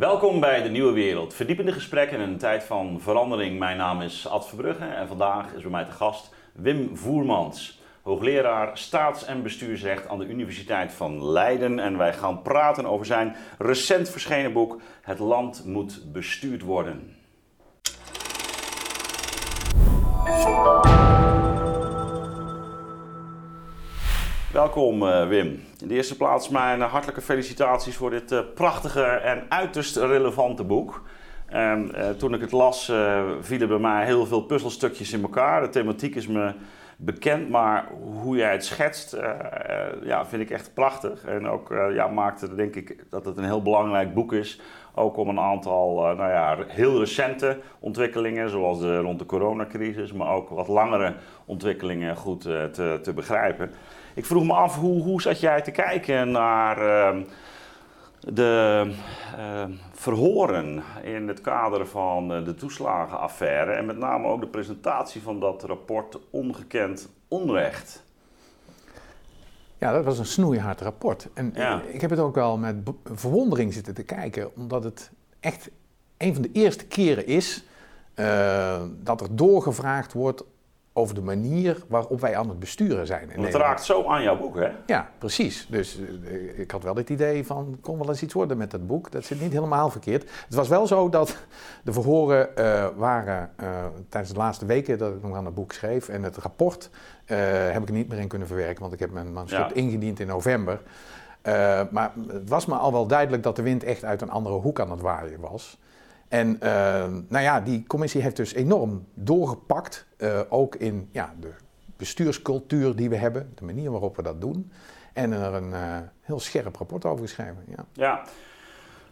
Welkom bij de Nieuwe Wereld. Verdiepende gesprekken in een tijd van verandering. Mijn naam is Ad Verbrugge en vandaag is bij mij te gast Wim Voermans, hoogleraar staats- en bestuursrecht aan de Universiteit van Leiden. En wij gaan praten over zijn recent verschenen boek Het land moet bestuurd worden. Welkom uh, Wim. In de eerste plaats mijn hartelijke felicitaties voor dit uh, prachtige en uiterst relevante boek. En uh, toen ik het las, vielen bij mij heel veel puzzelstukjes in elkaar. De thematiek is me bekend, maar hoe jij het schetst, ja, vind ik echt prachtig. En ook ja, maakt denk ik dat het een heel belangrijk boek is. Ook om een aantal nou ja, heel recente ontwikkelingen, zoals rond de coronacrisis, maar ook wat langere ontwikkelingen goed te, te begrijpen. Ik vroeg me af, hoe, hoe zat jij te kijken naar uh, de uh, verhoren in het kader van de toeslagenaffaire en met name ook de presentatie van dat rapport Ongekend Onrecht? Ja, dat was een snoeihard rapport. En Ja. ik heb het ook wel met verwondering zitten te kijken, omdat het echt een van de eerste keren is eh, dat er doorgevraagd wordt over de manier waarop wij aan het besturen zijn. Want het raakt zo aan jouw boek, hè? Ja, precies. Dus eh, ik had wel het idee van, kon wel eens iets worden met dat boek. Dat zit niet helemaal verkeerd. Het was wel zo dat de verhoren eh, waren eh, tijdens de laatste weken dat ik nog aan het boek schreef. En het rapport heb ik er niet meer in kunnen verwerken, want ik heb mijn manuscript Ja. ingediend in november. Maar het was me al wel duidelijk dat de wind echt uit een andere hoek aan het waaien was. En eh, nou ja, die commissie heeft dus enorm doorgepakt, eh, ook in ja, de bestuurscultuur die we hebben, de manier waarop we dat doen. En er een eh, heel scherp rapport over geschreven. Ja. Ja.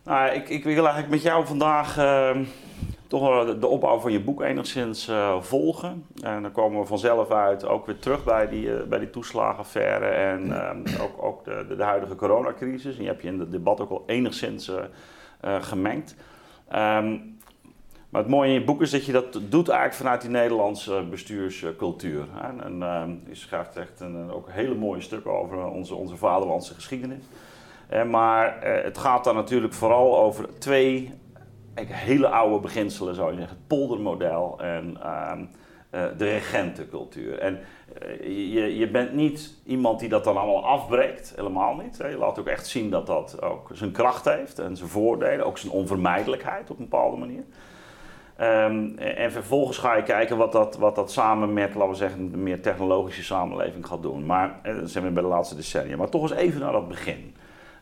Nou, ik, ik wil eigenlijk met jou vandaag eh, toch de, opbouw van je boek enigszins eh, volgen. En dan komen we vanzelf uit ook weer terug bij die, eh, bij die toeslagenaffaire en eh, ook, ook de, de, huidige coronacrisis. Die heb je in het debat ook al enigszins gemengd. Ehm, maar het mooie in je boek is dat je dat doet eigenlijk vanuit die Nederlandse bestuurscultuur. En ehm, je schrijft echt een, ook hele mooie stukken over onze, onze vaderlandse geschiedenis. Eh, maar eh, het gaat dan natuurlijk vooral over twee hele oude beginselen, zou je zeggen. Het poldermodel en ehm, eh, de regentencultuur. En je, je bent niet iemand die dat dan allemaal afbreekt, helemaal niet. Je laat ook echt zien dat dat ook zijn kracht heeft en zijn voordelen, ook zijn onvermijdelijkheid op een bepaalde manier. Ehm, en vervolgens ga je kijken wat dat, wat dat samen met, laten we zeggen, meer technologische samenleving gaat doen. Maar eh, dan zijn we bij de laatste decennia. Maar toch eens even naar dat begin.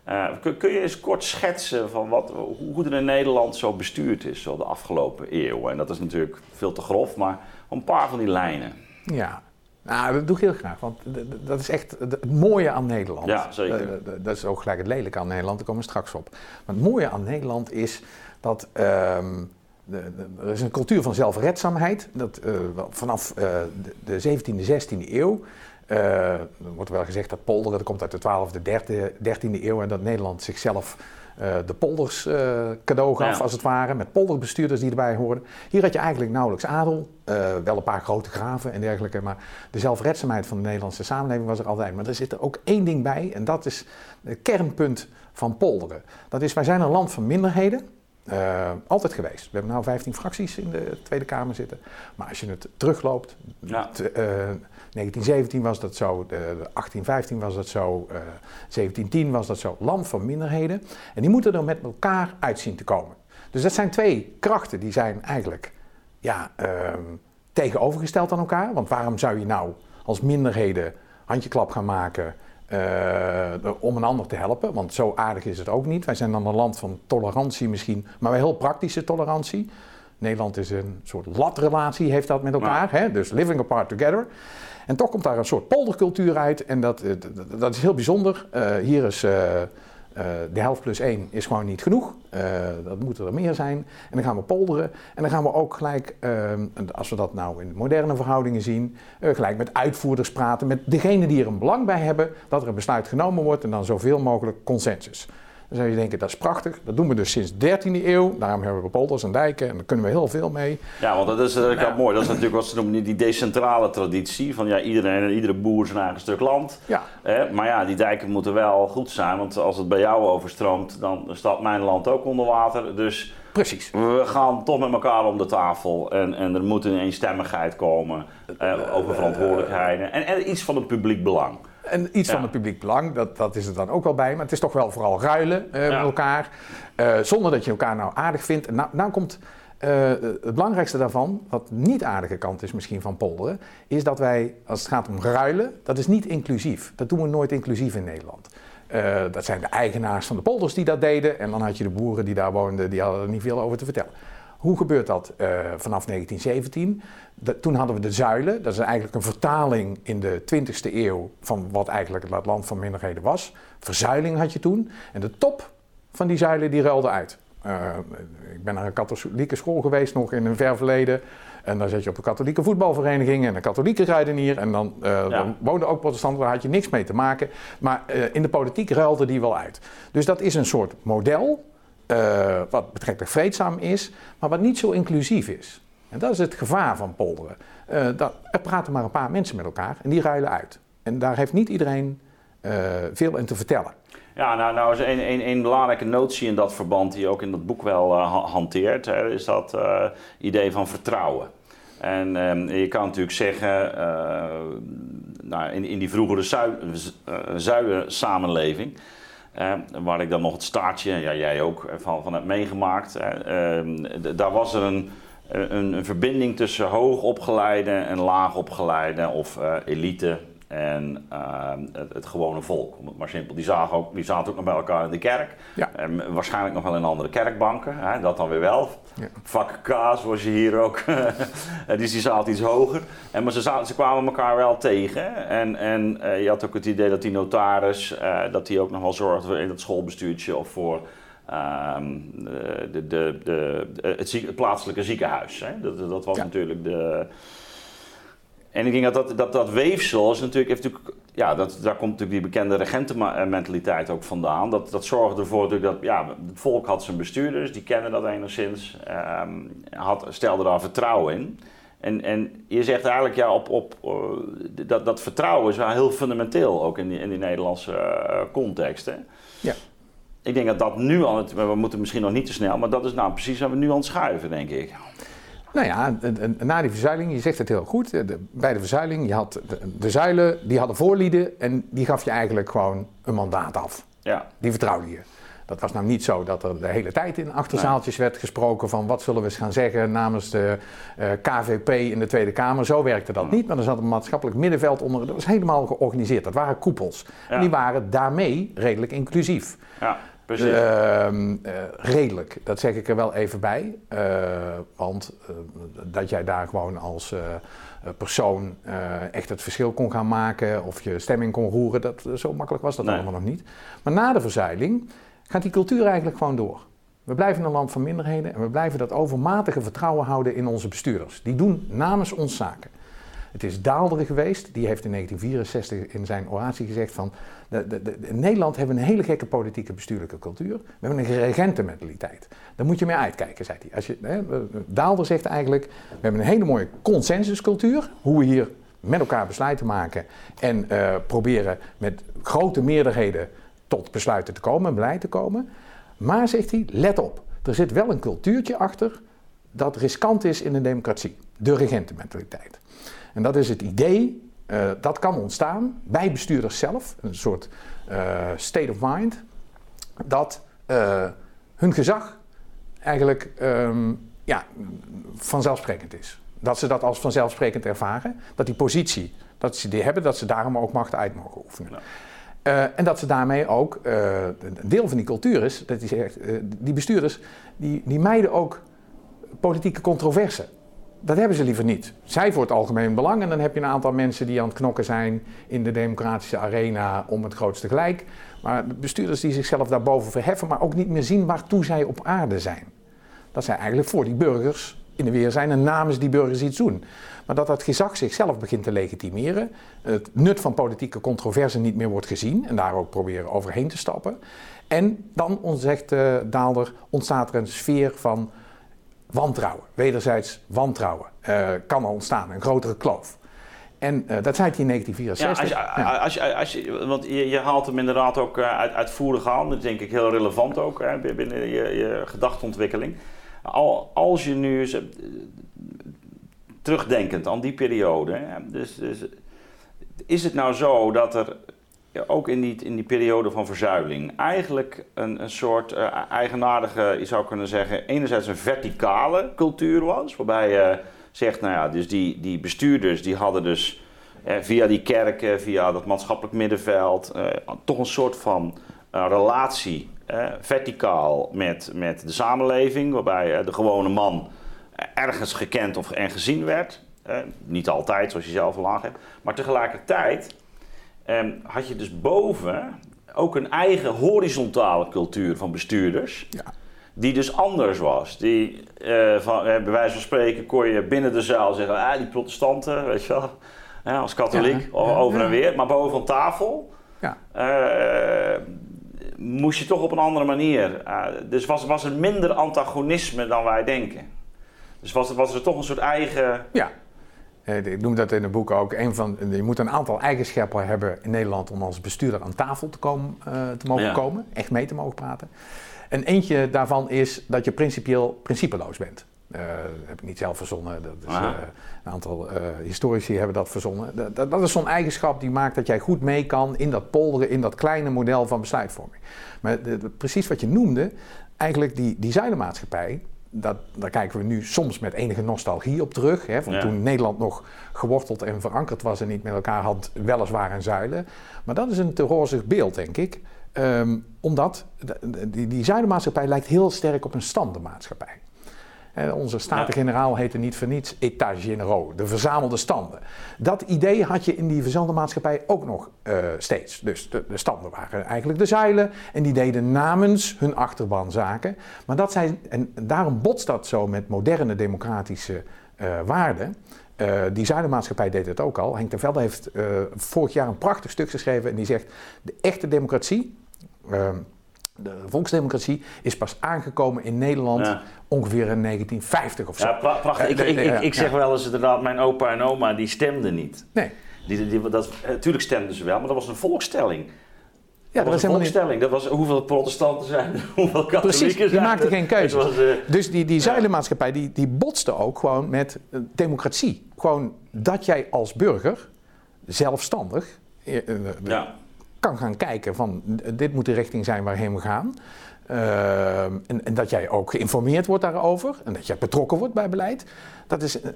Eh, kun, je eens kort schetsen van wat, hoe hoe er in Nederland zo bestuurd is zo de afgelopen eeuw? En dat is natuurlijk veel te grof, maar een paar van die lijnen. ja. Nou, dat doe ik heel graag, want dat is echt het mooie aan Nederland. Ja, zeker. Eh, Dat is ook gelijk het lelijke aan Nederland, daar komen we straks op. Maar het mooie aan Nederland is dat ehm, de, de- er is een cultuur van zelfredzaamheid. Dat, eh, vanaf eh, de, de 17e, 16e eeuw er wordt wel gezegd dat polderen, dat komt uit de 12e, 13e eeuw en dat Nederland zichzelf de polders eh, cadeau gaf, Ja. als het ware, met polderbestuurders die erbij hoorden. Hier had je eigenlijk nauwelijks adel, eh, wel een paar grote graven en dergelijke, maar de zelfredzaamheid van de Nederlandse samenleving was er altijd. Maar er zit er ook één ding bij en dat is het kernpunt van polderen. Dat is, wij zijn een land van minderheden. Eh, altijd geweest. We hebben nu 15 fracties in de Tweede Kamer zitten. Maar als je het terugloopt, Ja. t- eh, 1917 was dat zo, de, de 1815 was dat zo, eh 1710 was dat zo. Land van minderheden. En die moeten er met elkaar uit zien te komen. Dus dat zijn twee krachten die zijn eigenlijk ja, ehm, tegenovergesteld aan elkaar. Want waarom zou je nou als minderheden handjeklap gaan maken eh, om een ander te helpen? Want zo aardig is het ook niet. Wij zijn dan een land van tolerantie misschien, maar wel heel praktische tolerantie. Nederland is een soort latrelatie, heeft dat met elkaar. Hè? Dus living apart together. En toch komt daar een soort poldercultuur uit. En dat, eh, dat is heel bijzonder. Eh, hier is eh, de helft plus één is gewoon niet genoeg. Eh, dat moeten er meer zijn. En dan gaan we polderen. En dan gaan we ook gelijk, eh, als we dat nou in moderne verhoudingen zien, eh, gelijk met uitvoerders praten. Met degene die er een belang bij hebben dat er een besluit genomen wordt. En dan zoveel mogelijk consensus. Dan zou je denken, dat is prachtig. Dat doen we dus sinds de 13e eeuw. Daarom hebben we polders en dijken en daar kunnen we heel veel mee. Ja, want dat is natuurlijk mooi. Dat is natuurlijk wat ze noemen die decentrale traditie. Van ja, iedereen, iedere boer zijn eigen stuk land. Ja. maar ja, die dijken moeten wel goed zijn. Want als het bij jou overstroomt, dan staat mijn land ook onder water. Dus Precies. We gaan toch met elkaar om de tafel en, en er moet een eenstemmigheid komen eh, over verantwoordelijkheden en, en iets van het publiek belang. En iets van het publiek belang, dat, dat is er dan ook wel bij. Maar het is toch wel vooral ruilen uh, met elkaar. Uh, zonder dat je elkaar nou aardig vindt. En nou, nou komt uh, het belangrijkste daarvan, wat niet aardige kant is misschien van polderen, is dat wij, als het gaat om ruilen, dat is niet inclusief. Dat doen we nooit inclusief in Nederland. Uh, dat zijn de eigenaars van de polders die dat deden. En dan had je de boeren die daar woonden, die hadden er niet veel over te vertellen. Hoe gebeurt dat uh, vanaf 1917? De, toen hadden we de zuilen. Dat is eigenlijk een vertaling in de 20e eeuw van wat eigenlijk het land van minderheden was. Verzuiling had je toen. En de top van die zuilen die ruilde uit. Uh, ik ben naar een katholieke school geweest nog in een ver verleden. En dan zat je op een katholieke voetbalvereniging en een katholieke ruidenier. En dan, uh, dan woonden ook protestanten, daar had je niks mee te maken. Maar uh, in de politiek ruilde die wel uit. Dus dat is een soort model, uh, wat betrekkelijk vreedzaam is, maar wat niet zo inclusief is. En dat is het gevaar van polderen. dat, er praten maar een paar mensen met elkaar en die ruilen uit. En daar heeft niet iedereen veel in te vertellen. Ja, nou, nou is een, een, een, belangrijke notie in dat verband die je ook in dat boek wel hanteert, hè, is dat idee van vertrouwen. En um, je kan natuurlijk zeggen, nou, in, in die vroegere waar ik dan nog het staartje, ja, jij ook, van, van heb meegemaakt, ehm, daar was er een, een, een, verbinding tussen hoogopgeleide en laagopgeleide of elite en uh, het, het, gewone volk. Om het maar simpel. Die, zagen ook, die zaten ook nog bij elkaar in de kerk. Ja. En waarschijnlijk nog wel in andere kerkbanken. Hè, dat dan weer wel. Ja. Vak K, zoals je hier ook. dus die zaten iets hoger. En, maar ze, zaten, ze kwamen elkaar wel tegen. En, en uh, je had ook het idee dat die notaris. Uh, dat die ook nog wel zorgde in het schoolbestuurtje of voor. de, de, de, de, het, ziek, het plaatselijke ziekenhuis. Hè. Dat, dat was ja. natuurlijk de. En ik denk dat dat, dat, dat weefsel is natuurlijk, heeft natuurlijk, ja, dat, daar komt natuurlijk die bekende regentenmentaliteit ook vandaan. Dat, dat zorgde ervoor dat, ja, het volk had zijn bestuurders, die kennen dat enigszins, um, had, stelde daar vertrouwen in. En, en je zegt eigenlijk, ja, op, op, uh, dat, dat vertrouwen is wel heel fundamenteel ook in die, in die Nederlandse uh, context. Hè? Ja. Ik denk dat dat nu al, we moeten misschien nog niet te snel, maar dat is nou precies waar we nu aan het schuiven, denk ik. Nou ja, na die verzuiling, je zegt het heel goed. bij de verzuiling, je had de, zuilen, die hadden voorlieden en die gaf je eigenlijk gewoon een mandaat af. Ja. Die vertrouwde je. Dat was nou niet zo dat er de hele tijd in achterzaaltjes werd gesproken van wat zullen we eens gaan zeggen namens de uh, eh, KVP in de Tweede Kamer. Zo werkte dat niet, maar er zat een maatschappelijk middenveld onder. Dat was helemaal georganiseerd. Dat waren koepels. Ja. En die waren daarmee redelijk inclusief. Ja. Uh, uh, redelijk, dat zeg ik er wel even bij. Uh, want eh, dat jij daar gewoon als eh, persoon echt het verschil kon gaan maken of je stemming kon roeren, dat, zo makkelijk was dat nee. allemaal nog niet. Maar na de verzuiling gaat die cultuur eigenlijk gewoon door. We blijven een land van minderheden en we blijven dat overmatige vertrouwen houden in onze bestuurders. Die doen namens ons zaken. Het is Daalder geweest, die heeft in 1964 in zijn oratie gezegd van... De, de, in Nederland hebben we een hele gekke politieke bestuurlijke cultuur. We hebben een regentenmentaliteit. Daar moet je mee uitkijken, zei hij. Als je, hè, Daalder zegt eigenlijk, we hebben een hele mooie consensuscultuur. Hoe we hier met elkaar besluiten maken en uh, proberen met grote meerderheden tot besluiten te komen, beleid te komen. Maar, zegt hij, let op, er zit wel een cultuurtje achter dat riskant is in een democratie. De regentenmentaliteit. En dat is het idee, uh, dat kan ontstaan bij bestuurders zelf, een soort uh, state of mind, dat uh, hun gezag eigenlijk um, ja, vanzelfsprekend is. Dat ze dat als vanzelfsprekend ervaren, dat die positie, dat ze die hebben, dat ze daarom ook macht uit mogen oefenen. Ja. Uh, en dat ze daarmee ook, uh, een deel van die cultuur is, dat die, zegt, uh, die bestuurders, die, die mijden ook politieke controverse dat hebben ze liever niet. Zij voor het algemeen belang en dan heb je een aantal mensen die aan het knokken zijn in de democratische arena om het grootste gelijk. Maar bestuurders die zichzelf daarboven verheffen, maar ook niet meer zien waartoe zij op aarde zijn. Dat zij eigenlijk voor die burgers in de weer zijn en namens die burgers iets doen. Maar dat dat gezag zichzelf begint te legitimeren, het nut van politieke controverse niet meer wordt gezien en daar ook proberen overheen te stappen. En dan, zegt uh, Daalder, ontstaat er een sfeer van wantrouwen, wederzijds wantrouwen. Uh, kan er ontstaan, een grotere kloof. En uh, dat zei hij in 1964. Ja, als je, Als je, als je, want je, je, haalt hem inderdaad ook uit, uitvoerig aan. Dat is denk ik heel relevant ook hè, binnen je, je gedachteontwikkeling. Al, als je nu terugdenkend aan die periode. Hè, dus, dus, is het nou zo dat er ook in die, in die periode van verzuiling eigenlijk een, een soort uh, eigenaardige, je zou kunnen zeggen, enerzijds een verticale cultuur was, waarbij je zegt, nou ja, dus die, die bestuurders die hadden dus eh, via die kerken, via dat maatschappelijk middenveld, eh, toch een soort van relatie verticaal met, met de samenleving, waarbij de gewone man ergens gekend of, en gezien werd. niet altijd, zoals je zelf al aangeeft, maar tegelijkertijd Ehm, had je dus boven ook een eigen horizontale cultuur van bestuurders. Ja. Die dus anders was. Die, uh, van, uh, bij wijze van spreken, kon je binnen de zaal zeggen: ah, die protestanten, weet je wel, ja, als katholiek, over en weer. Maar boven tafel uh, moest je toch op een andere manier. dus was, was er minder antagonisme dan wij denken. Dus was, was er toch een soort eigen. Ja. Eh, ik noem dat in het boek ook. Een van, je moet een aantal eigenschappen hebben in Nederland om als bestuurder aan tafel te, komen, uh, te mogen komen. Echt mee te mogen praten. En eentje daarvan is dat je principieel principeloos bent. Uh, dat heb ik niet zelf verzonnen. Dat is, uh, een aantal historici hebben dat verzonnen. Dat, dat is zo'n eigenschap die maakt dat jij goed mee kan in dat polderen, in dat kleine model van besluitvorming. Maar precies wat je noemde, eigenlijk die, die zuilenmaatschappij, dat, daar kijken we nu soms met enige nostalgie op terug. Hè, van toen Nederland nog geworteld en verankerd was en niet met elkaar had, weliswaar en zuilen. Maar dat is een te rozig beeld, denk ik. Um, omdat die, die zuilenmaatschappij lijkt heel sterk op een standenmaatschappij onze Staten-Generaal heette niet voor niets États généraux, de verzamelde standen. Dat idee had je in die verzamelde maatschappij ook nog uh, steeds. Dus de, de, standen waren eigenlijk de zeilen en die deden namens hun achterban zaken. Maar dat zijn, en daarom botst dat zo met moderne democratische uh, waarden. Uh, die zuilenmaatschappij deed het ook al. Henk de Velde heeft vorig jaar een prachtig stuk geschreven en die zegt: de echte democratie ehm, de volksdemocratie is pas aangekomen in Nederland ongeveer in 1950 of zo. Ja, prachtig. Ik, ik, ik, ik zeg wel eens inderdaad, mijn opa en oma die stemden niet. Nee. Die, die, dat, natuurlijk eh, stemden ze wel, maar dat was een volkstelling. Ja, dat, was een volkstelling. Dat was hoeveel protestanten zijn hoeveel katholieken Precies, die zijn maakten geen keuze. Was, uh, dus die, die zuilenmaatschappij die, die botste ook gewoon met uh, democratie. Gewoon dat jij als burger zelfstandig... ja kan gaan kijken van dit moet de richting zijn waarheen we gaan. Uh, en, en, dat jij ook geïnformeerd wordt daarover en dat jij betrokken wordt bij beleid. Dat is, uh,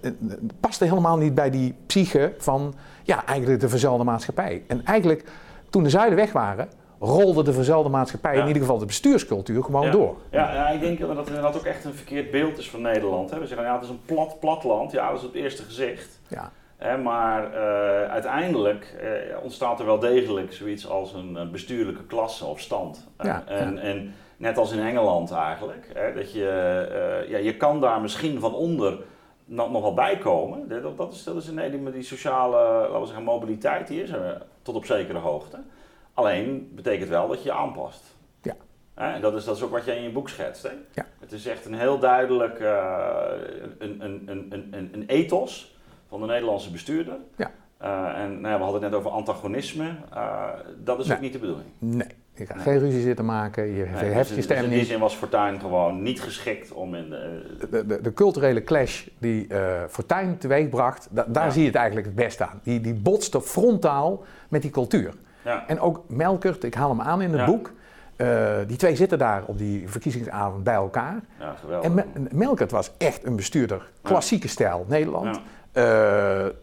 past helemaal niet bij die psyche van ja, eigenlijk de verzelfde maatschappij. En eigenlijk toen de zuiden weg waren, rolde de verzelfde maatschappij, in ieder geval de bestuurscultuur, gewoon door. Ja, ja, ik denk dat dat ook echt een verkeerd beeld is van Nederland. Hè. We zeggen ja, het is een plat, plat land. Ja, dat is het eerste gezicht. Ja maar uh, uiteindelijk uh, ontstaat er wel degelijk zoiets als een, bestuurlijke klasse of stand. Ja, en, ja. en, net als in Engeland eigenlijk, hè, dat je, ja, je kan daar misschien van onder nog, nog wel bij komen. Dat, dat, is, dat is die sociale laten we zeggen, mobiliteit, die is er tot op zekere hoogte. Alleen betekent wel dat je je aanpast. Ja. En dat is, dat is ook wat jij in je boek schetst. Hè? Ja. Het is echt een heel duidelijk een, een, een, een, een ethos van de Nederlandse bestuurder. Ja. Uh, en nou ja, we hadden het net over antagonisme. Uh, dat is ook niet de bedoeling. Nee, je gaat geen ruzie zitten maken, je nee, heft dus je stem dus in die zin was Fortuyn gewoon niet geschikt om in de... De, de, de culturele clash die uh, Fortuyn teweegbracht, da, daar ja. zie je het eigenlijk het best aan. Die, die botste frontaal met die cultuur. Ja. En ook Melkert, ik haal hem aan in het boek... Uh, die twee zitten daar op die verkiezingsavond bij elkaar. Ja, geweldig. En Me Melkert was echt een bestuurder, klassieke stijl, Nederland. Uh,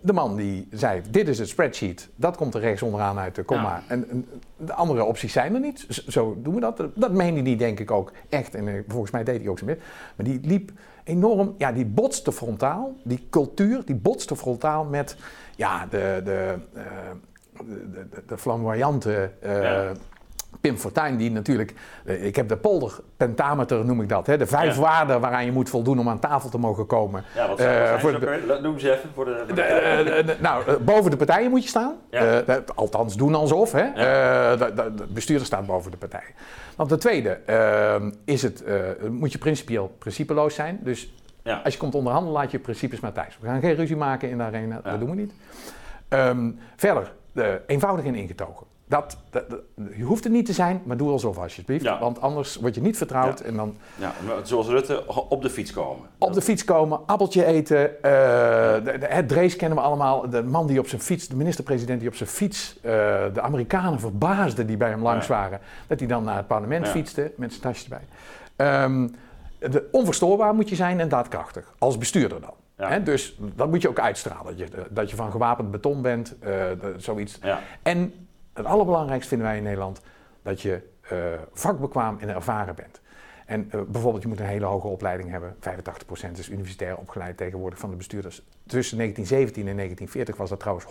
de man die zei: Dit is het spreadsheet, dat komt er rechts onderaan uit de komma. Ja. En, en, de andere opties zijn er niet. Zo, doen we dat. Dat meende hij, denk ik, ook echt. En uh, volgens mij deed hij ook zo meer. Maar die liep enorm, ja, die botste frontaal. Die cultuur, die botste frontaal met ja, de, de, uh, de, de, de flamboyante. Ja Pim Fortuyn, die natuurlijk, eh, ik heb de polderpentameter noem ik dat, hè, de vijf Ja. waarden waaraan je moet voldoen om aan tafel te mogen komen. Ja, wat Eh, wat voor de-? Noem ze even voor de... voor de, de- eh, de- nou, boven de partijen moet je staan. Ja. Althans, doen alsof. Hè? Eh, de, de- de bestuurder staat boven de partij. Dan ten tweede is het, moet je principieel principeloos zijn. Dus ja. als je komt onderhandelen, laat je principes maar thuis. We gaan geen ruzie maken in de arena, Ja. dat doen we niet. Ehm, verder, de, eenvoudig en ingetogen. Dat, dat- dat- je hoeft het niet te zijn, maar doe alsof alsjeblieft. Ja. Want anders word je niet vertrouwd Ja. en dan ja, zoals Rutte, op de fiets komen. op de fiets komen, appeltje eten. eh, de, de- het Drees kennen we allemaal. De man die op zijn fiets, de minister-president die op zijn fiets eh, de Amerikanen verbaasde die bij hem langs waren. Dat hij dan naar het parlement fietste met zijn tasje erbij. Ehm, de, onverstoorbaar moet je zijn en daadkrachtig. Als bestuurder dan. Ja. Hè, dus dat moet je ook uitstralen. Dat je, dat je van gewapend beton bent, eh, zoiets. Ja. En het allerbelangrijkste vinden wij in Nederland dat je eh, vakbekwaam en ervaren bent. En eh, bijvoorbeeld, je moet een hele hoge opleiding hebben. 85% is universitair opgeleid tegenwoordig van de bestuurders. Tussen 1917 en 1940 was dat trouwens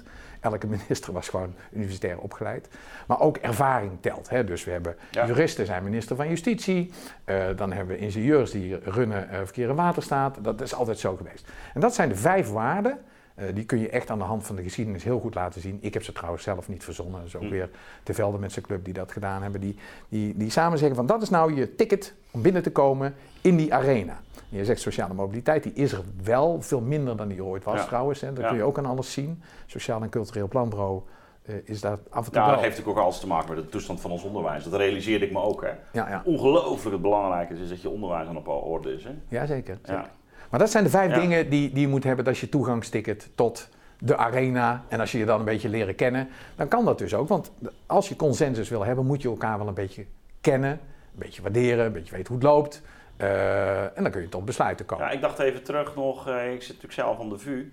100%. Elke minister was gewoon universitair opgeleid. Maar ook ervaring telt. Hè? Dus we hebben Ja. juristen, zijn minister van Justitie. Eh, dan hebben we ingenieurs die runnen eh, verkeer en waterstaat. Dat is altijd zo geweest. En dat zijn de vijf waarden. Eh, die kun je echt aan de hand van de geschiedenis heel goed laten zien. Ik heb ze trouwens zelf niet verzonnen. Dat is ook Hm. weer Te Velde met zijn club die dat gedaan hebben. Die, die, die samen zeggen van dat is nou je ticket om binnen te komen in die arena. En je zegt sociale mobiliteit, die is er wel veel minder dan die ooit was Ja. trouwens. Hè. Dat Ja. kun je ook aan alles zien. Sociaal en cultureel planbureau eh, is daar af en toe Ja, dat heeft natuurlijk ook alles te maken met de toestand van ons onderwijs. Dat realiseerde ik me ook. Hè. Ja. Ongelooflijk het belangrijk is, is dat je onderwijs aan op orde is. Hè. ja, zeker. zeker. Maar dat zijn de vijf Ja. dingen die, die je moet hebben. Is je toegangsticket tot de arena. En als je je dan een beetje leren kennen, dan kan dat dus ook. Want als je consensus wil hebben, moet je elkaar wel een beetje kennen. Een beetje waarderen, een beetje weten hoe het loopt. Eh, en dan kun je tot besluiten komen. Ja, ik dacht even terug nog, eh, ik zit natuurlijk zelf aan de VU.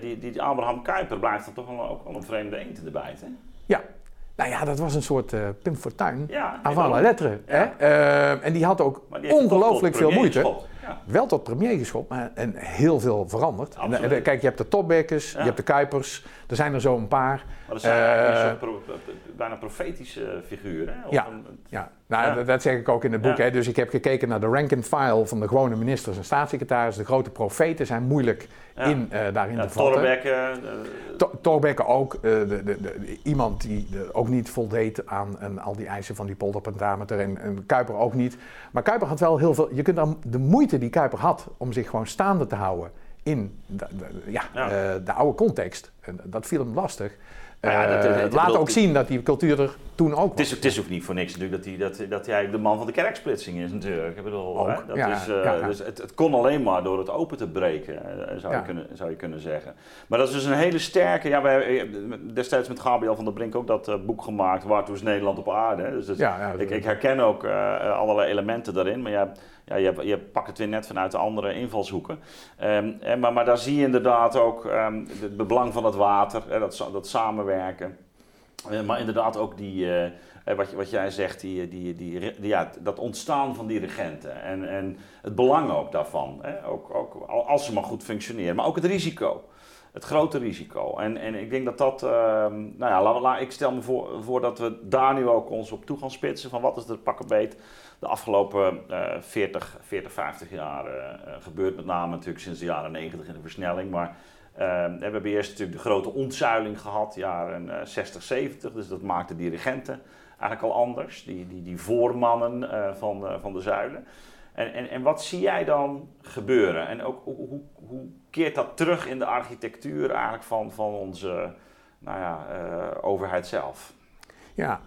Die, die Abraham Kuyper blijft dan toch wel, ook wel een vreemde eend in de bijt. Hè? Ja. Nou ja, dat was een soort eh Pim Fortuyn. Ja, Avant la ik lettre. Ja. Hè? Eh, en die had ook ongelooflijk veel moeite. Ja. Wel tot premier geschopt, maar en heel veel veranderd. En, eh, kijk, je hebt de Topbekkers, je hebt de Kuipers. Er zijn er zo een paar. Dat zijn Eh, eigenlijk een pro- bijna profetische figuren. Hè? Of Ja. een- Ja, nou, Ja. Dat, zeg ik ook in het boek. Hè. Dus ik heb gekeken naar de rank and file van de gewone ministers en staatssecretarissen. De grote profeten zijn moeilijk in, eh, daarin te vatten. Torbekke, eh, To- Thorbecke ook, eh, de, de, de- iemand die eh, ook niet voldeed aan, al die eisen van die polderpentameter en, en Kuiper ook niet. Maar Kuiper had wel heel veel, je kunt dan de moeite die Kuiper had om zich gewoon staande te houden in de, de- ja, Ja. eh, de oude context, en dat viel hem lastig. Nou ja, dat- Eh, laat ook zien dat die cultuur er toen ook Het is, het is ook niet voor niks natuurlijk dat hij, dat, dat hij de man van de kerksplitsing is natuurlijk. Ik bedoel, Ook, hè, dat ja, is, eh, ja. Dus het, het kon alleen maar door het open te breken, eh, zou, je kunnen, zou je kunnen zeggen. Maar dat is dus een hele sterke... Ja, wij hebben destijds met Gabriel van der Brink ook dat boek gemaakt, Waartoe is Nederland op aarde. Dus dat- ik, ik herken ook allerlei elementen daarin, maar ja, ja, je, je pakt het weer net vanuit de andere invalshoeken. Ehm, en, maar, maar daar zie je inderdaad ook ehm, het belang van het water, hè, dat, dat samenwerken. Eh, maar inderdaad ook die, eh, eh, wat, wat jij zegt, die, die, die, ja, dat ontstaan van die regenten. En, en het belang ook daarvan. Hè? Ook, ook al- als ze maar goed functioneren. Maar ook het risico. Het grote risico. En, en ik denk dat dat, ehm, nou ja, ik stel me voor, dat we daar nu ook ons op toe gaan spitsen. Van wat is er pakkenbeet de afgelopen eh 40, 40, 50 jaar eh, eh, gebeurd. Met name natuurlijk sinds de jaren 90 in de versnelling. Maar eh, we hebben eerst natuurlijk de grote ontzuiling gehad, jaren eh, 60, 70. Dus dat maakte die regenten eigenlijk al anders. Die, die, die voormannen eh, van, eh, van de zuilen. En, en, en wat zie jij dan gebeuren? En ook hoe, hoe, keert dat terug in de architectuur eigenlijk van, van onze nou ja, eh, overheid zelf? Ja.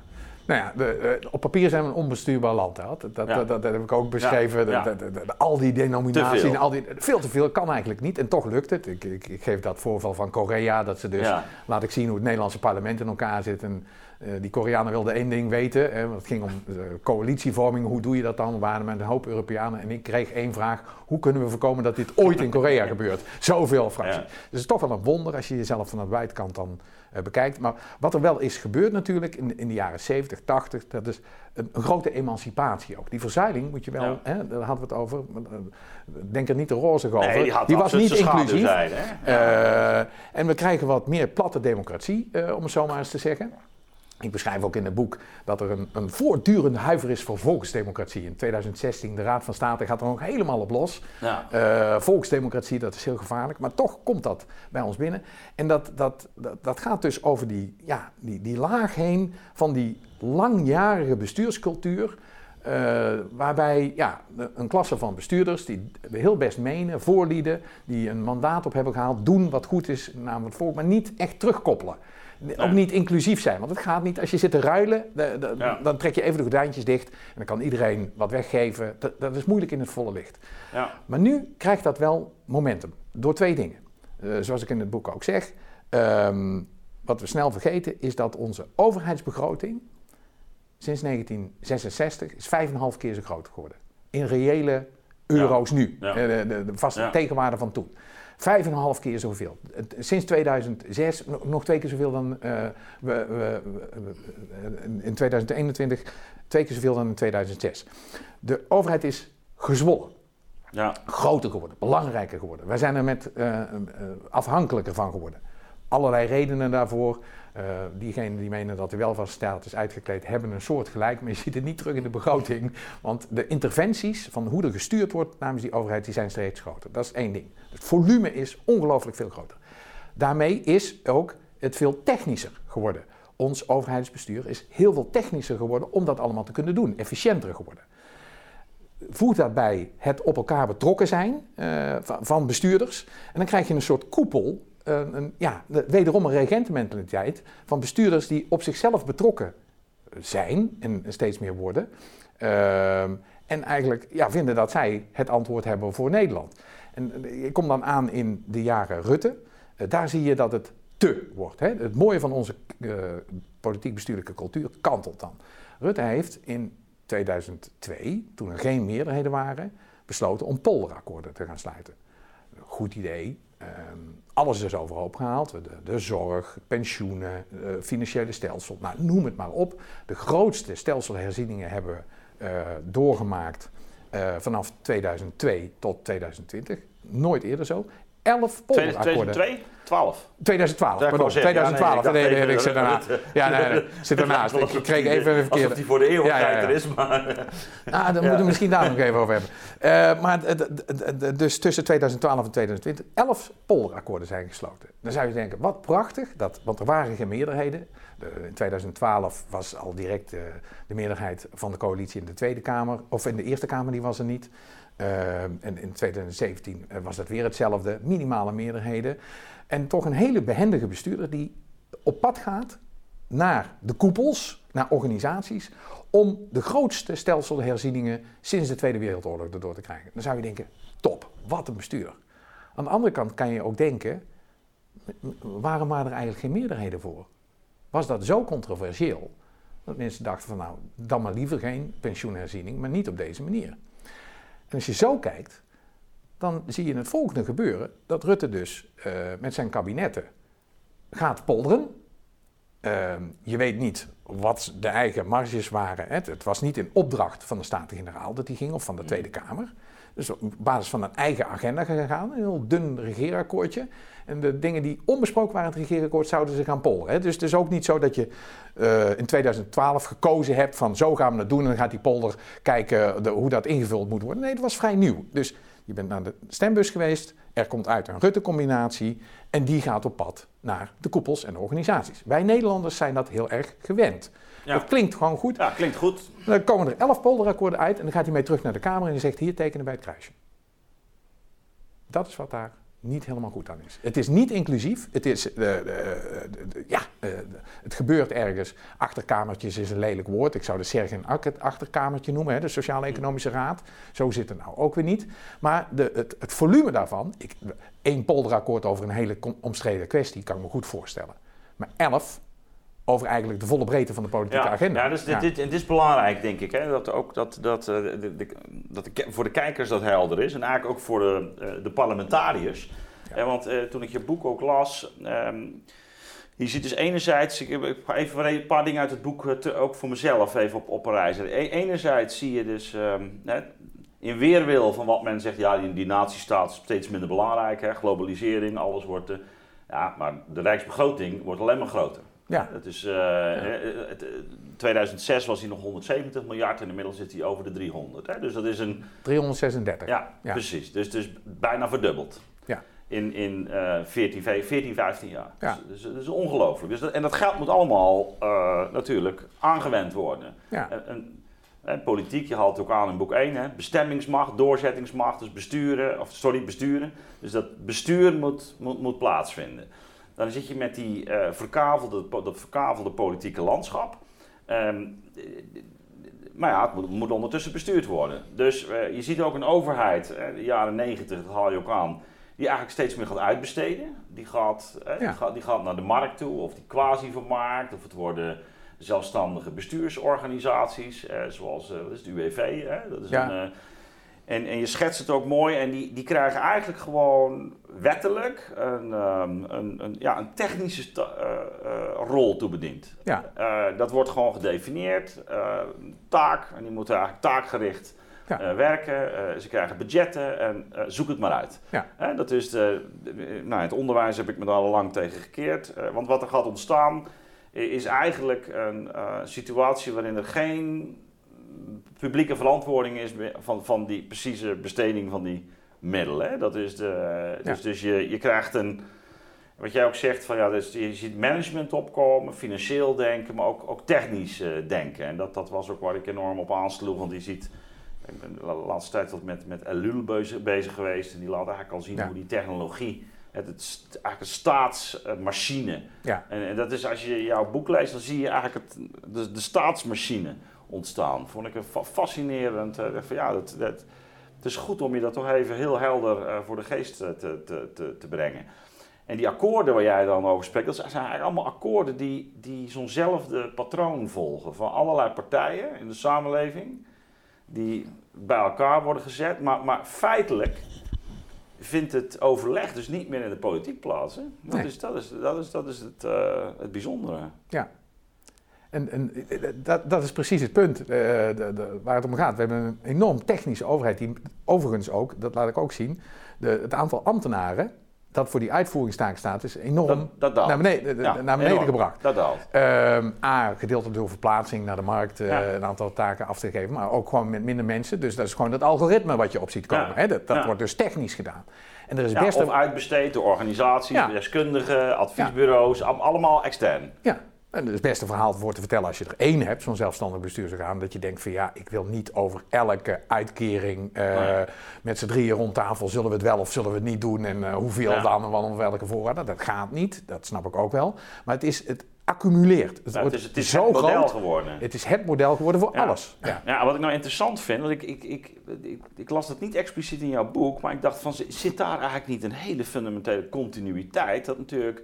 Nou ja, de, eh, op papier zijn we een onbestuurbaar land. Dat, dat, Ja. dat, dat heb ik ook beschreven. Ja. De- al die denominaties, al die, veel te veel kan eigenlijk niet. En toch lukt het. Ik, ik, ik geef dat voorval van Korea, dat ze dus, laat ik zien hoe het Nederlandse parlement in elkaar zit. En die Koreanen wilden één ding weten, hè, want het ging om eh, coalitievorming. Hoe doe je dat dan? We waren met een hoop Europeanen. En ik kreeg één vraag, hoe kunnen we voorkomen dat dit ooit in Korea gebeurt? Zoveel fracties. Ja. Dus het is toch wel een wonder als je jezelf van de buitenkant dan eh, bekijkt. Maar wat er wel is gebeurd natuurlijk in, in de jaren 70, 80, dat is een, een grote emancipatie ook. Die verzuiling moet je wel, Ja. hè, daar hadden we het over. eh, Denk er niet te rozig over. Nee, die, was niet zijn inclusief. hè? Eh, en we krijgen wat meer platte democratie, eh, om het zo maar eens te zeggen. Ik beschrijf ook in het boek dat er een, een voortdurende huiver is voor volksdemocratie. In 2016, de Raad van State gaat er nog helemaal op los. Ja. Uh, volksdemocratie, dat is heel gevaarlijk, maar toch komt dat bij ons binnen. En dat, dat, dat, dat gaat dus over die, ja, die, die laag heen van die langjarige bestuurscultuur. Uh, waarbij ja, een klasse van bestuurders die heel best menen, voorlieden, die een mandaat op hebben gehaald, doen wat goed is namelijk het volk, maar niet echt terugkoppelen. Ook niet inclusief zijn, want het gaat niet. Als je zit te ruilen, dan trek je even de gordijntjes dicht en dan kan iedereen wat weggeven. Dat, dat is moeilijk in het volle licht. Ja. Maar nu krijgt dat wel momentum door twee dingen. Uh, zoals ik in het boek ook zeg, um, wat we snel vergeten is dat onze overheidsbegroting sinds 1966 is 5,5 keer zo groot geworden. In reële euro's nu, ja. Eh, de, de, de, vaste tegenwaarde van toen. Vijf en een half keer zoveel. Sinds 2006 nog twee keer zoveel dan uh, we, we, in 2021, twee keer zoveel dan in 2006. De overheid is gezwollen. Ja. Groter geworden, belangrijker geworden. Wij zijn er met uh, afhankelijker van geworden. Allerlei redenen daarvoor. Uh, diegenen die menen dat de welvaartsstaat is uitgekleed, hebben een soort gelijk, maar je ziet het niet terug in de begroting. Want de interventies van hoe er gestuurd wordt namens die overheid, die zijn steeds groter. Dat is één ding. Het volume is ongelooflijk veel groter. Daarmee is ook het veel technischer geworden. Ons overheidsbestuur is heel veel technischer geworden om dat allemaal te kunnen doen, efficiënter geworden. Voeg dat bij het op elkaar betrokken zijn uh, van bestuurders. En dan krijg je een soort koepel een, ja, wederom een regentenmentaliteit van bestuurders die op zichzelf betrokken zijn en steeds meer worden. Ehm, en eigenlijk ja, vinden dat zij het antwoord hebben voor Nederland. En eh, ik kom dan aan in de jaren Rutte. Uh, daar zie je dat het te wordt. Hè? Het mooie van onze uh, politiek-bestuurlijke cultuur kantelt dan. Rutte heeft in 2002, toen er geen meerderheden waren, besloten om polderakkoorden te gaan sluiten. Goed idee, alles is overhoop gehaald. De, de zorg, pensioenen, uh, financiële stelsel, nou, noem het maar op. De grootste stelselherzieningen hebben we uh, doorgemaakt uh, vanaf 2002 tot 2020. Nooit eerder zo. 11 polderakkoorden. 2002? 12. 2012, pardon. 2012. Ja, nee, nee, nee, ik zit daarna. Ja, nee, nee, zit ernaast. Ik kreeg even een verkeerde... Alsof die voor de eeuwigheid ja, ja, ja. er is, maar... Nou, daar moeten we misschien daar nog even over hebben. Uh, maar dus tussen 2012 en 2020, 11 polderakkoorden zijn gesloten. Dan zou je denken, wat prachtig, dat, want er waren geen meerderheden. in 2012 was al direct uh, de meerderheid van de coalitie in de Tweede Kamer, of in de Eerste Kamer, die was er niet. Uh, en in 2017 was dat weer hetzelfde, minimale meerderheden. En toch een hele behendige bestuurder die op pad gaat naar de koepels, naar organisaties, om de grootste stelselherzieningen sinds de Tweede Wereldoorlog erdoor te krijgen. Dan zou je denken, top, wat een bestuurder. Aan de andere kant kan je ook denken, waarom waren er eigenlijk geen meerderheden voor? Was dat zo controversieel dat mensen dachten van nou, dan maar liever geen pensioenherziening, maar niet op deze manier. En als je zo kijkt, dan zie je het volgende gebeuren: dat Rutte dus uh, met zijn kabinetten gaat polderen. Uh, je weet niet wat de eigen marges waren. Het, het was niet in opdracht van de Staten-Generaal dat die ging, of van de mm. Tweede Kamer. Dus op basis van een eigen agenda gegaan, een heel dun regeerakkoordje. En de dingen die onbesproken waren in het regeerakkoord zouden ze gaan polderen. Dus het is ook niet zo dat je uh, in 2012 gekozen hebt van zo gaan we het doen. En dan gaat die polder kijken de, hoe dat ingevuld moet worden. Nee, dat was vrij nieuw. Dus je bent naar de stembus geweest, er komt uit een Rutte-combinatie en die gaat op pad naar de koepels en de organisaties. Wij Nederlanders zijn dat heel erg gewend. Ja. Dat klinkt gewoon goed. Ja, klinkt goed. Dan komen er elf polderakkoorden uit en dan gaat hij mee terug naar de Kamer en hij zegt hier tekenen bij het kruisje. Dat is wat daar niet helemaal goed aan is. Het is niet inclusief. Het, is, uh, ja, uh, het gebeurt ergens. Achterkamertjes is een lelijk woord. Ik zou de Sergen achterkamertje noemen, hè, de Sociaal-Economische Raad. Zo zit het nou ook weer niet. Maar de, het, het, volume daarvan, ik, één polderakkoord over een hele omstreden kwestie, kan ik me goed voorstellen. Maar elf over eigenlijk de volle breedte van de politieke agenda. Ja, dus dit, dit, dit, is belangrijk, denk ik. Hè? Dat ook dat, dat, uh, de, de, dat de, voor de kijkers dat helder is. En eigenlijk ook voor de, uh, de parlementariërs. Ja. want uh, toen ik je boek ook las... Um, je ziet dus enerzijds, ik ga even een paar dingen uit het boek te, ook voor mezelf even op, op een reis. E enerzijds zie je dus um, in weerwil van wat men zegt, ja, die, die natiestaat is steeds minder belangrijk, hè, globalisering, alles wordt, ja, maar de rijksbegroting wordt alleen maar groter. Ja. Het is, eh, het, 2006 was hij nog 170 miljard en inmiddels zit hij over de 300. Hè? Dus dat is een... 336. Ja, Ja. precies. Dus, dus bijna verdubbeld. Ja. In, in eh 14, 14, 15 jaar. Ja. Dus, dus dat is ongelooflijk. Dus dat, en dat geld moet allemaal eh, natuurlijk aangewend worden. Ja. En, en, en politiek, je haalt het ook aan in boek 1, hè? bestemmingsmacht, doorzettingsmacht, dus besturen, of sorry, besturen. Dus dat bestuur moet, moet, moet plaatsvinden. Dan zit je met die eh, verkavelde, dat verkavelde politieke landschap. Ehm, maar ja, het moet, moet ondertussen bestuurd worden. Dus eh, je ziet ook een overheid, eh, de jaren 90, dat haal je ook aan, die eigenlijk steeds meer gaat uitbesteden. Die gaat, Ja. die gaat, die gaat naar de markt toe, of die quasi-vermarkt, of het worden zelfstandige bestuursorganisaties, zoals wat is het UWV. Dat is Ja. een, en, en je schetst het ook mooi en die, die krijgen eigenlijk gewoon wettelijk een, ehm, een, een, ja, een technische eh, eh, rol toebediend. Ja. Eh, dat wordt gewoon gedefinieerd, taak, en die moeten eigenlijk taakgericht Ja. werken. Ze krijgen budgetten en zoek het maar uit. Ja. Dat is de, de- nou, het onderwijs heb ik me daar al lang tegen gekeerd. Want wat er gaat ontstaan is eigenlijk een situatie waarin er geen publieke verantwoording is van, van die precieze besteding van die middelen. Hè. Dat is de, dus, dus je, je krijgt een, wat jij ook zegt, van, ja, dus je ziet management opkomen, financieel denken, maar ook, ook technisch eh, denken. En dat, dat was ook waar ik enorm op aansloeg, want je ziet, ik ben de laatste tijd wat met, met Elul bezig, geweest en die laat eigenlijk al zien Ja. hoe die technologie, het, het, eigenlijk een staatsmachine, Ja. en, en dat is als je jouw boek leest, dan zie je eigenlijk het, de, de staatsmachine ontstaan. Vond ik een fa- fascinerend. eh, van, ja, dat, dat, het is goed om je dat toch even heel helder eh, voor de geest eh, te, te, te, te brengen. En die akkoorden waar jij dan over spreekt, dat zijn eigenlijk allemaal akkoorden die, die zo'nzelfde patroon volgen. Van allerlei partijen in de samenleving, die bij elkaar worden gezet. Maar, maar feitelijk vindt het overleg dus niet meer in de politiek plaats. Hè? Dat, Nee. is, dat, is, dat, is, dat is het, het bijzondere. Ja. En, en eh, dat, dat is precies het punt eh, de, de- waar het om gaat. We hebben een enorm technische overheid die overigens ook, dat laat ik ook zien, de, het aantal ambtenaren dat voor die uitvoeringstaak staat is enorm Dat, dat naar beneden, Ja, naar beneden enorm. gebracht. Dat daalt. Ehm, A, gedeeltelijk door verplaatsing naar de markt, eh, Ja. een aantal taken af te geven, maar ook gewoon met minder mensen. Dus dat is gewoon het algoritme wat je op ziet komen. Ja. Hè? Dat, dat wordt dus technisch gedaan. En er is best of een- uitbesteed door organisaties, deskundigen, adviesbureaus, allemaal extern. Ja, en het is best een verhaal voor te vertellen als je er één hebt, zo'n zelfstandig bestuursorgaan, dat je denkt van ja, ik wil niet over elke uitkering Nee. met z'n drieën rond tafel, zullen we het wel of zullen we het niet doen en eh, hoeveel Ja. dan en wat op welke voorraden. Dat gaat niet, dat snap ik ook wel. Maar het is, het accumuleert. Het Nou, het is, het is zo het model groot. geworden. Het is het model geworden voor Ja. alles. Ja. Ja, wat ik nou interessant vind, want ik, ik, ik, ik, ik las het niet expliciet in jouw boek, maar ik dacht van, zi- zit daar eigenlijk niet een hele fundamentele continuïteit? Dat natuurlijk,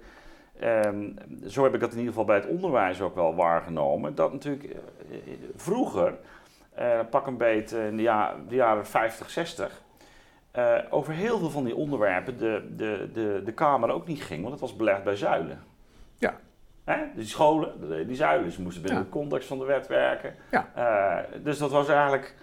ehm, zo heb ik dat in ieder geval bij het onderwijs ook wel waargenomen, dat natuurlijk eh, vroeger, eh, pak een beet in de, ja- de jaren 50, 60, eh, over heel veel van die onderwerpen de, de, de, de Kamer ook niet ging, want het was belegd bij zuilen. Ja. Hè? Dus die scholen, die zuilen, ze moesten binnen Ja. de context van de wet werken. Ja. Dus dat was eigenlijk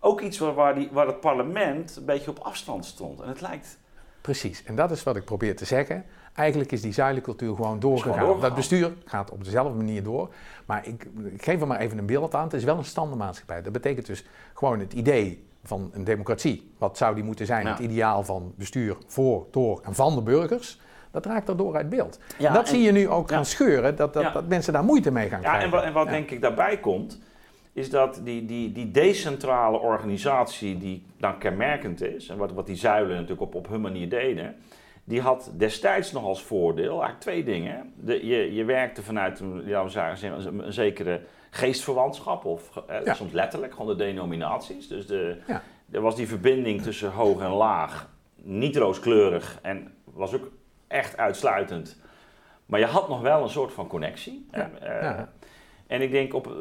ook iets waar, waar, die, waar het parlement een beetje op afstand stond. En het lijkt. Precies, en dat is wat ik probeer te zeggen. Eigenlijk is die zuilencultuur gewoon doorgegaan. doorgegaan. Dat bestuur gaat op dezelfde manier door. Maar ik, ik geef er maar even een beeld aan. Het is wel een standaardmaatschappij. Dat betekent dus gewoon het idee van een democratie. Wat zou die moeten zijn? Ja. Het ideaal van bestuur voor, door en van de burgers. Dat raakt daardoor uit beeld. Ja, en dat en- zie je nu ook ja. gaan scheuren. Dat, dat, Ja. dat mensen daar moeite mee gaan Ja, krijgen. en wat, en wat Ja. denk ik daarbij komt, is dat die, die, die decentrale organisatie, die dan kenmerkend is, en wat, wat die zuilen natuurlijk op, op hun manier deden, die had destijds nog als voordeel eigenlijk twee dingen. De, je, je werkte vanuit een, ja, we zeggen, een, een zekere geestverwantschap, of eh, Ja. soms letterlijk, gewoon de denominaties. Dus de, Ja. er was die verbinding tussen hoog en laag, niet rooskleurig en was ook echt uitsluitend. Maar je had nog wel een soort van connectie. Ja, En, eh, en ik denk, op,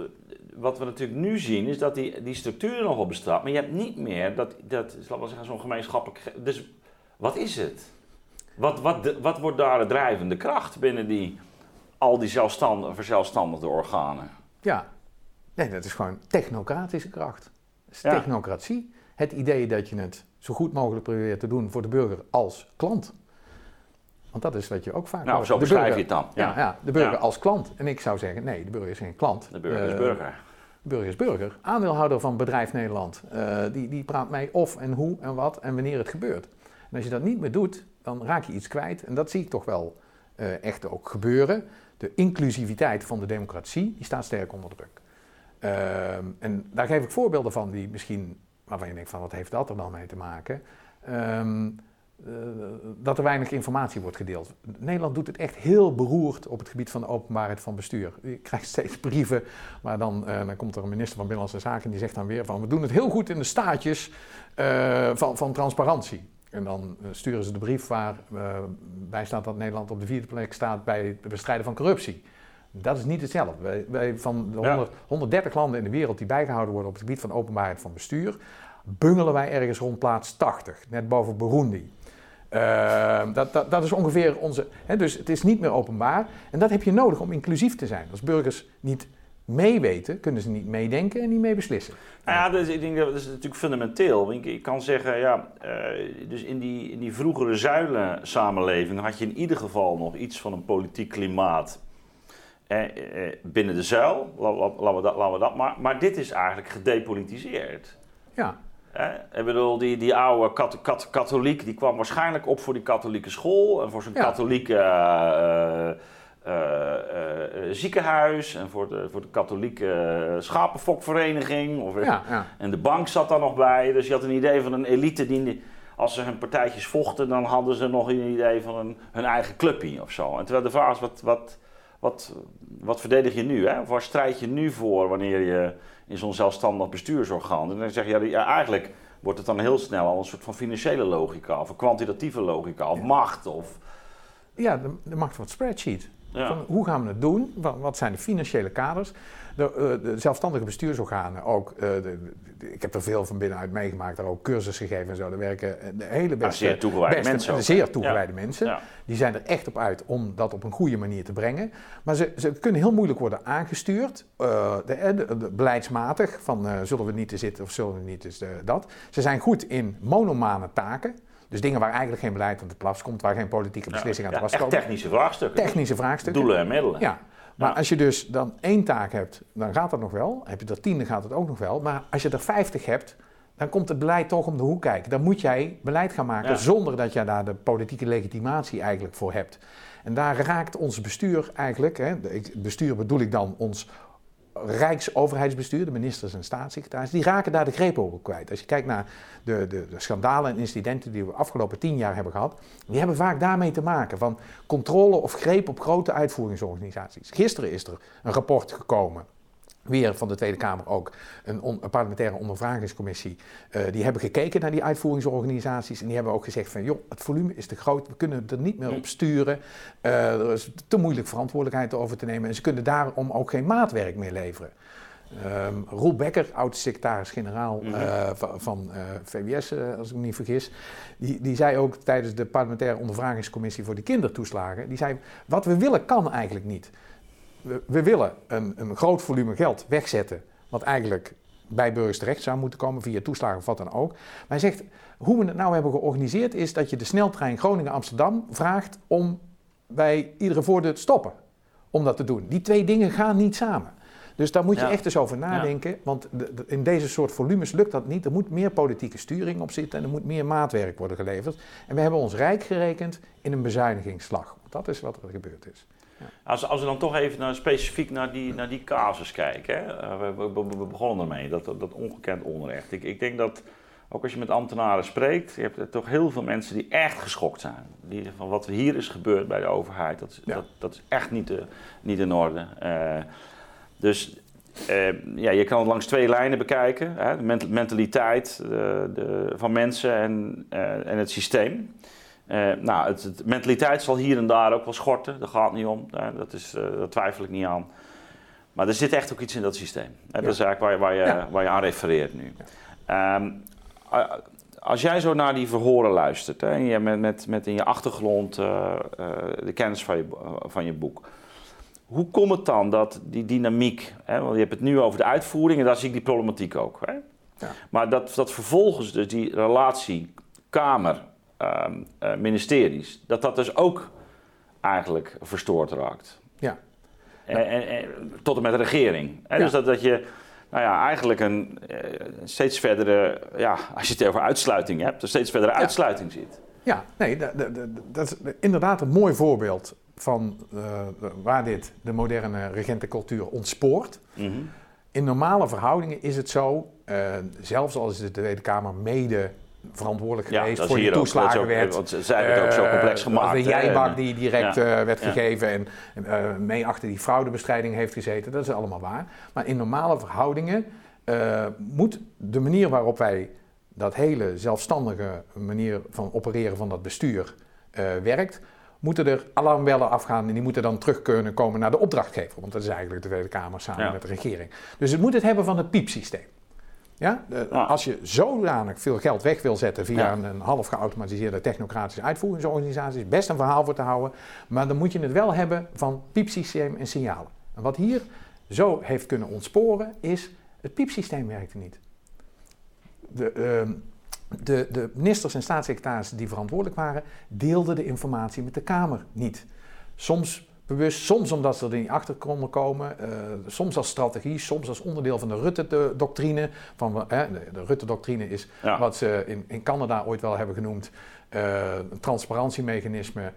wat we natuurlijk nu zien, is dat die, die structuur nog wel bestaat. Maar je hebt niet meer dat, dat laten we zeggen, zo'n gemeenschappelijk... ge- Dus wat is het? Wat, wat, wat wordt daar de drijvende kracht binnen die, al die zelfstandige, verzelfstandigde organen? Ja, nee, dat is gewoon technocratische kracht. Dat is Ja. technocratie. Het idee dat je het zo goed mogelijk probeert te doen voor de burger als klant. Want dat is wat je ook vaak Nou, zo beschrijf je het dan. Ja, ja, de burger als klant. En ik zou zeggen, nee, de burger is geen klant. De burger is Eh, burger. de burger is burger. Aandeelhouder van bedrijf Nederland. eh, die, die praat mee of en hoe en wat en wanneer het gebeurt. En als je dat niet meer doet, dan raak je iets kwijt. En dat zie ik toch wel eh, echt ook gebeuren. De inclusiviteit van de democratie, die staat sterk onder druk. Ehm, en daar geef ik voorbeelden van die misschien, waarvan je denkt van wat heeft dat er dan mee te maken? Ehm, eh, dat er weinig informatie wordt gedeeld. Nederland doet het echt heel beroerd op het gebied van de openbaarheid van bestuur. Je krijgt steeds brieven, maar dan, eh, dan komt er een minister van Binnenlandse Zaken die zegt dan weer van we doen het heel goed in de staatjes van, van transparantie. En dan eh, sturen ze de brief waar eh, bij staat dat Nederland op de vierde plek staat bij het bestrijden van corruptie. Dat is niet hetzelfde. Wij, wij van de Ja. 100 130 landen in de wereld die bijgehouden worden op het gebied van openbaarheid van bestuur, bungelen wij ergens rond plaats 80, net boven Burundi. Ehm, dat, dat, dat is ongeveer onze. Hè, dus het is niet meer openbaar. En dat heb je nodig om inclusief te zijn. Als burgers niet meeweten, kunnen ze niet meedenken en niet mee beslissen. Nou ja, dus ik denk dat dat is natuurlijk fundamenteel. Je kan zeggen, ja, eh, dus in die, in die vroegere zuilen-samenleving had je in ieder geval nog iets van een politiek klimaat eh, eh, binnen de zuil. La- la- Laten we dat, laten we dat maar. Maar dit is eigenlijk gedepolitiseerd. Ja, Hè? Ik bedoel, die, die oude kat, kat- katholiek, die kwam waarschijnlijk op voor die katholieke school en voor zijn Ja. katholieke eh, eh, eh, eh, ziekenhuis en voor de, voor de katholieke schapenfokvereniging. Of, ja, ja. En de bank zat daar nog bij, dus je had een idee van een elite die, als ze hun partijtjes vochten, dan hadden ze nog een idee van een, hun eigen clubje of zo. En terwijl de vraag is, wat, wat, wat, wat verdedig je nu? Hè? Of waar strijd je nu voor wanneer je in zo'n zelfstandig bestuursorgaan... En dan zeg je, ja, eigenlijk wordt het dan heel snel al een soort van financiële logica... of een kwantitatieve logica, of macht, of... ja de, de macht van het spreadsheet. Ja. Van, hoe gaan we het doen? Wat, zijn de financiële kaders? De, eh, de zelfstandige bestuursorganen ook. eh, de- de- ik heb er veel van binnenuit meegemaakt, daar ook cursus gegeven en zo. Er werken eh, de hele beste, zeer toegewijde beste- mensen ook. zeer toegewijde mensen. Die zijn er echt op uit om dat op een goede manier te brengen. Maar ze, ze kunnen heel moeilijk worden aangestuurd, beleidsmatig, van zullen we niet te zitten of zullen we niet dus, eh, dat. Ze zijn goed in monomane taken. Dus dingen waar eigenlijk geen beleid aan te pas komt, waar geen politieke beslissing aan te pas echt komt. technische vraagstukken. Technische vraagstukken. Doelen en middelen. Ja, maar als je dus dan één taak hebt, dan gaat dat nog wel. Heb je er tien, dan gaat het ook nog wel. Maar als je er vijftig hebt, dan komt het beleid toch om de hoek kijken. Dan moet jij beleid gaan maken Ja. zonder dat je daar de politieke legitimatie eigenlijk voor hebt. En daar raakt ons bestuur eigenlijk, hè, bestuur bedoel ik dan ons Rijksoverheidsbestuur, de ministers en staatssecretaris, die raken daar de greep over kwijt. Als je kijkt naar de, de, de schandalen en incidenten die we de afgelopen tien jaar hebben gehad, die hebben vaak daarmee te maken van controle of greep op grote uitvoeringsorganisaties. Gisteren is er een rapport gekomen weer van de Tweede Kamer ook een, on- een parlementaire ondervragingscommissie. eh, die hebben gekeken naar die uitvoeringsorganisaties en die hebben ook gezegd van joh, het volume is te groot, we kunnen er niet meer op sturen. Eh, er is te moeilijk verantwoordelijkheid over te nemen en ze kunnen daarom ook geen maatwerk meer leveren. Ehm Roel Becker, oud-secretaris-generaal Mhm. eh, van, VWS, als ik me niet vergis, die, die zei ook tijdens de parlementaire ondervragingscommissie voor de kindertoeslagen, die zei, wat we willen kan eigenlijk niet. We, we willen een, een groot volume geld wegzetten, wat eigenlijk bij burgers terecht zou moeten komen via toeslagen of wat dan ook. Maar hij zegt, hoe we het nou hebben georganiseerd is dat je de sneltrein Groningen-Amsterdam vraagt om bij iedere voordeur te stoppen. Om dat te doen. Die twee dingen gaan niet samen. Dus daar moet je Ja. echt eens over nadenken, want de- de- in deze soort volumes lukt dat niet. Er moet meer politieke sturing op zitten en er moet meer maatwerk worden geleverd. En we hebben ons rijk gerekend in een bezuinigingsslag. Dat is wat er gebeurd is. Als, als we dan toch even naar, specifiek naar die, naar die casus kijken. Hè? Eh, we, we, we begonnen ermee, dat, dat ongekend onrecht. Ik, ik denk dat, ook als je met ambtenaren spreekt, je hebt er toch heel veel mensen die echt geschokt zijn. Die, van wat er hier is gebeurd bij de overheid, dat, Ja. dat, dat is echt niet, de, niet in orde. Eh, dus eh, ja, je kan het langs twee lijnen bekijken. Hè? De ment- mentaliteit eh, de, van mensen en, eh, en het systeem. Eh, nou, het, het- mentaliteit zal hier en daar ook wel schorten, daar gaat het niet om. Eh, dat, is, daar twijfel ik niet aan. Maar er zit echt ook iets in dat systeem. Hè, Dat is eigenlijk waar, je- waar, je, Ja. waar je aan refereert nu. Ehm, als jij zo naar die verhoren luistert, hè, en je met, met, met in je achtergrond eh, de kennis van je, van je boek. Hoe komt het dan dat die dynamiek, hè, want je hebt het nu over de uitvoering en daar zie ik die problematiek ook. Hè? Ja. Maar dat, dat vervolgens dus die relatie Kamer, ehm, eh, ministeries, dat dat dus ook eigenlijk verstoord raakt. Ja. En, en, en, tot en met de regering. Hè? Dus dat, dat je nou ja, eigenlijk een eh, steeds verdere, ja, als je het over uitsluiting hebt, een steeds verdere uitsluiting ziet. Ja, nee, dat, dat, dat is inderdaad een mooi voorbeeld van uh, waar dit de moderne regentencultuur ontspoort. Mm In normale verhoudingen is het zo, uh, zelfs als de Tweede Kamer mede verantwoordelijk geweest voor die toeslagenwet. Want zij hebben het ook zo complex gemaakt. De jijbak die direct ja. werd gegeven en uh, mee achter die fraudebestrijding heeft gezeten, dat is allemaal waar. Maar in normale verhoudingen moet de manier waarop wij dat hele zelfstandige manier van opereren van dat bestuur werkt, moeten er alarmbellen afgaan en die moeten dan terug kunnen komen naar de opdrachtgever. Want dat is eigenlijk de Tweede Kamer samen met de regering. Dus het moet het hebben van het piepsysteem. Ja? Als je zodanig veel geld weg wil zetten via een, een, half geautomatiseerde technocratische uitvoeringsorganisatie, is best een verhaal voor te houden. Maar dan moet je het wel hebben van piepsysteem en signalen. En wat hier zo heeft kunnen ontsporen is, het piepsysteem werkte niet. De, uh, de, de ministers en staatssecretarissen die verantwoordelijk waren, deelden de informatie met de Kamer niet. Soms bewust, soms omdat ze er niet achter konden komen, uh, soms als strategie, soms als onderdeel van de Rutte-doctrine. Van, uh, de, Rutte-doctrine is ja. wat ze in, in Canada ooit wel hebben genoemd uh, een transparantiemechanisme.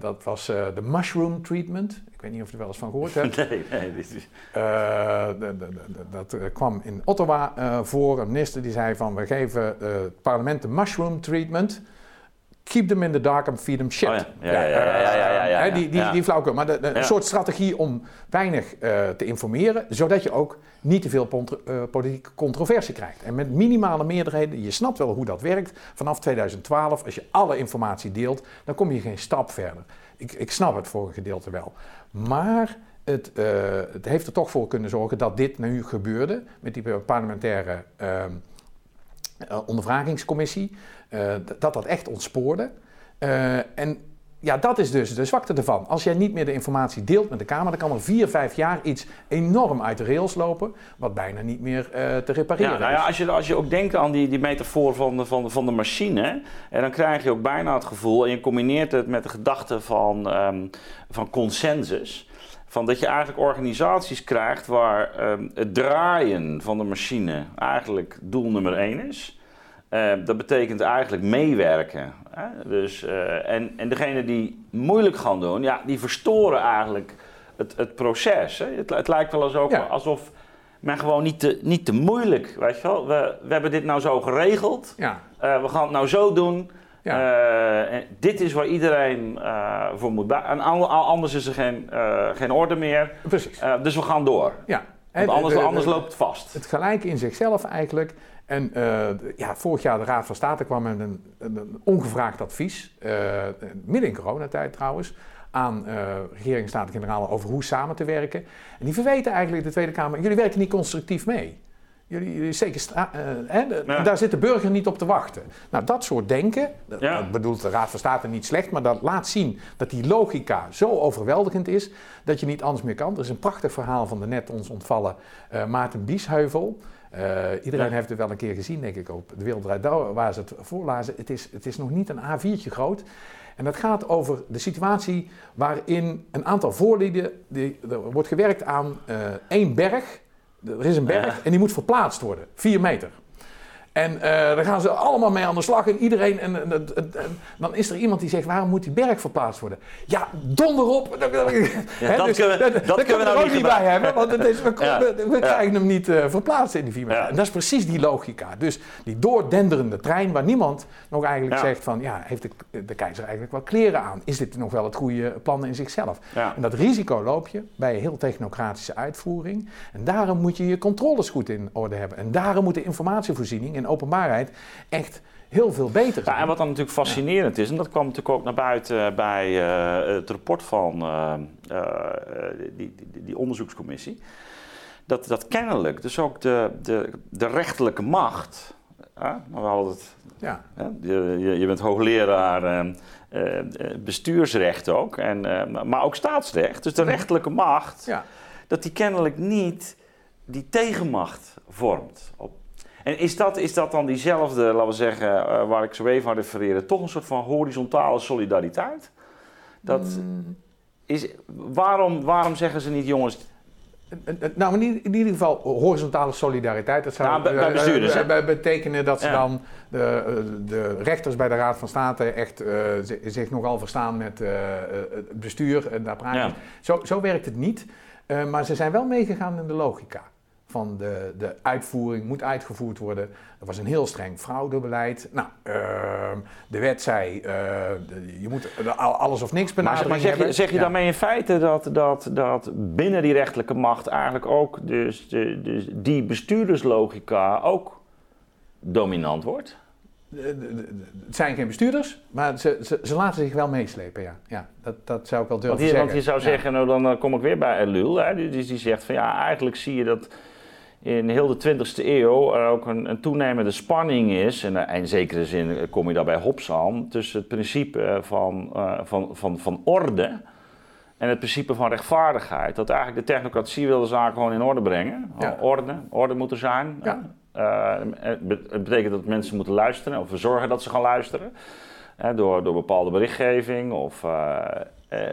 dat was de mushroom treatment. Ik weet niet of je er wel eens van gehoord hebt. Nee, nee. Dit is... dat kwam in Ottawa voor. Een minister die zei van we geven het parlement de mushroom treatment keep them in the dark and feed them shit. Oh ja. Ja, ja, ja, Die, die, die. Maar de, de, een soort strategie om weinig uh, te informeren, zodat je ook niet te veel uh, politieke controversie krijgt. En met minimale meerderheden, je snapt wel hoe dat werkt, vanaf 2012, als je alle informatie deelt, dan kom je geen stap verder. Ik, ik snap het voor een gedeelte wel. Maar het, uh, het heeft er toch voor kunnen zorgen dat dit nu gebeurde, met die parlementaire ondervragingscommissie. Uh, dat dat echt ontspoorde. Uh, en ja, dat is dus de zwakte ervan. Als jij niet meer de informatie deelt met de Kamer, dan kan er vier, vijf jaar iets enorm uit de rails lopen, wat bijna niet meer uh, te repareren ja, nou ja, als je, als je ook denkt aan die, die metafoor van de, van, de, van de machine, en dan krijg je ook bijna het gevoel, en je combineert het met de gedachte van, um, van consensus, van dat je eigenlijk organisaties krijgt waar um, het draaien van de machine eigenlijk doel nummer één is. Uh, dat betekent eigenlijk meewerken. Hè? Dus, uh, en, en degene die moeilijk gaan doen, ja, die verstoren eigenlijk het, het proces. Hè? Het, het, lijkt wel ja. alsof men gewoon niet te, niet te moeilijk, weet je wel. We, we hebben dit nou zo geregeld. Ja. Uh, we gaan het nou zo doen. Ja. en dit is waar iedereen voor moet. En anders is er geen, geen orde meer. Precies. dus we gaan door. Ja. Want anders, anders loopt het vast. Het gelijk in zichzelf eigenlijk. En uh, ja, vorig jaar de Raad van State kwam met een, een ongevraagd advies, uh, midden in coronatijd trouwens, aan uh, regering en Staten-Generaal over hoe samen te werken. En die verweten eigenlijk de Tweede Kamer, jullie werken niet constructief mee. Jullie, jullie steken hè, de, ja. daar zit de burger niet op te wachten. Nou, dat soort denken, dat, ja. dat bedoelt de Raad van State niet slecht, maar dat laat zien dat die logica zo overweldigend is dat je niet anders meer kan. Er is een prachtig verhaal van de net ons ontvallen Maarten Biesheuvel. Uh, iedereen ja. heeft het wel een keer gezien, denk ik, op de Wereld Door, waar ze het voorlazen. Het is, het is nog niet een A4'tje groot. En dat gaat over de situatie waarin een aantal voorlieden, die, er wordt gewerkt aan uh, één berg. Er is een berg ja. en die moet verplaatst worden, vier meter. En uh, daar gaan ze allemaal mee aan de slag. En iedereen. En, en, en, en, dan is er iemand die zegt: waarom moet die berg verplaatst worden? Ja, donder op. Ja, dat dus, kunnen we, dat, dat kunnen we nou er ook niet bij hebben. Want het is, we, ja. we, we krijgen hem niet uh, verplaatst in die vier. En dat is precies die logica. Dus die doordenderende trein waar niemand nog eigenlijk zegt: van ja, heeft de, de, keizer eigenlijk wel kleren aan? Is dit nog wel het goede plan in zichzelf? En dat risico loop je bij een heel technocratische uitvoering. En daarom moet je je controles goed in orde hebben. En daarom moet de informatievoorziening en openbaarheid echt heel veel beter. Ja, en wat dan natuurlijk fascinerend is, en dat kwam natuurlijk ook naar buiten bij uh, het rapport van uh, uh, die, die, die, onderzoekscommissie, dat, dat kennelijk dus ook de, de, de rechterlijke macht, maar we hadden het, ja. je, je, je bent hoogleraar bestuursrecht ook, en, maar ook staatsrecht, dus de rechterlijke macht, ja. dat die kennelijk niet die tegenmacht vormt op en is dat, is dat dan diezelfde, laten we zeggen, uh, waar ik zo even aan refereerde, toch een soort van horizontale solidariteit? Dat Mm. is, waarom, waarom zeggen ze niet, jongens, Eh, eh, Nou, in ieder, in ieder geval horizontale solidariteit. Dat zou Nou, bij- bij eh, bestuurders, eh, bij- betekenen dat ze Ja. dan de, eh, de rechters bij de Raad van State echt eh, zi- zich nogal verstaan met eh, eh, het bestuur. En daar praat je. Ja. Zo, zo werkt het niet. Eh, maar ze zijn wel meegegaan in de logica. Van de, de uitvoering moet uitgevoerd worden. Er was een heel streng fraudebeleid. Nou, ehm, de wet zei, eh, de- je moet alles of niks Maar, benadering maar zeg, je, zeg je Ja. daarmee in feite dat, dat, dat binnen die rechterlijke macht eigenlijk ook dus, de, dus die bestuurderslogica ook dominant wordt? De- Het zijn geen bestuurders, maar ze, ze, ze laten zich wel meeslepen, ja. ja dat, dat zou ik wel durven Want je, zeggen. want je zou Ja. zeggen, nou, dan eh, kom ik weer bij Elul. Hè, die, die die zegt van ja, eigenlijk zie je dat in heel de 20e eeuw er ook een, een toenemende spanning is. En eh, in zekere zin eh, kom je daarbij aan. Tussen het principe eh, van, van, van, van orde en het principe van rechtvaardigheid. Dat eigenlijk de technocratie wil de zaak gewoon in orde brengen. Ja. Orde, orde moet er zijn. Ja. Het be- het betekent dat mensen moeten luisteren, of we zorgen dat ze gaan luisteren. Door, door bepaalde berichtgeving. Of,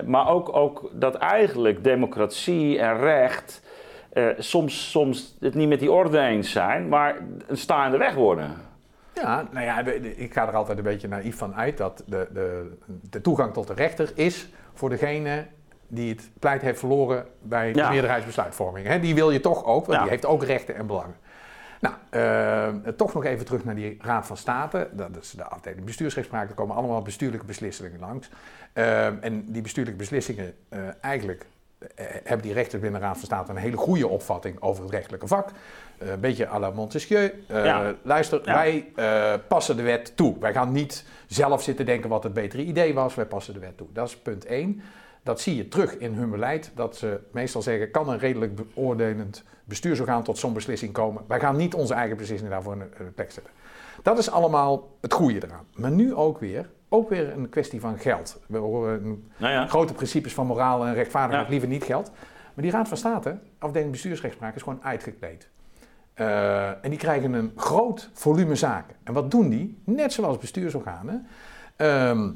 maar ook, ook dat eigenlijk democratie en recht eh, soms, soms het niet met die orde eens zijn, maar een sta in de weg worden. Ja, nou ja, de- de- ik ga er altijd een beetje naïef van uit dat de, de, de toegang tot de rechter is voor degene die het pleit heeft verloren bij de Ja. meerderheidsbesluitvorming. Die wil je toch ook, want Ja. die heeft ook rechten en belangen. Nou, eh, toch nog even terug naar die Raad van State. Dat is de afdeling bestuursrechtspraak. Er komen allemaal bestuurlijke beslissingen langs. Eh, en die bestuurlijke beslissingen, eigenlijk hebben die rechters binnen de Raad van State een hele goede opvatting over het rechtelijke vak. Eh, een beetje à la Montesquieu. Eh, Ja. Luister, Ja. wij eh, passen de wet toe. Wij gaan niet zelf zitten denken wat het betere idee was. Wij passen de wet toe. Dat is punt één. Dat zie je terug in hun beleid. Dat ze meestal zeggen, kan een redelijk beoordelend bestuursorgaan tot zo'n beslissing komen. Wij gaan niet onze eigen beslissing daarvoor in de in de plek zetten. Dat is allemaal het goede eraan. Maar nu ook weer, ook weer een kwestie van geld. We horen Nou ja. grote principes van moraal en rechtvaardigheid, Ja. liever niet geld. Maar die Raad van State, afdeling bestuursrechtspraak, is gewoon uitgekleed. Eh, en die krijgen een groot volume zaken. En wat doen die? Net zoals bestuursorganen. Ehm,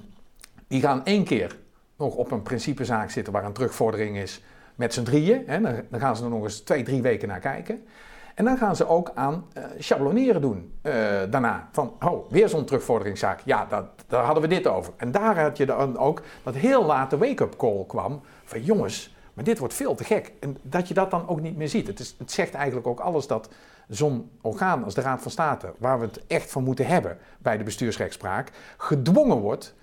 die gaan één keer nog op een principezaak zitten waar een terugvordering is met z'n drieën. Hè. Dan, dan gaan ze er nog eens twee, drie weken naar kijken. En dan gaan ze ook aan eh schabloneeren doen eh, daarna. Van, oh, weer zo'n terugvorderingszaak. Ja, dat, daar hadden we dit over. En daar had je dan ook dat heel laat de wake-up call kwam. Van jongens, maar dit wordt veel te gek. En dat je dat dan ook niet meer ziet. Het, is, het zegt eigenlijk ook alles dat zo'n orgaan als de Raad van State, waar we het echt van moeten hebben bij de bestuursrechtspraak, gedwongen wordt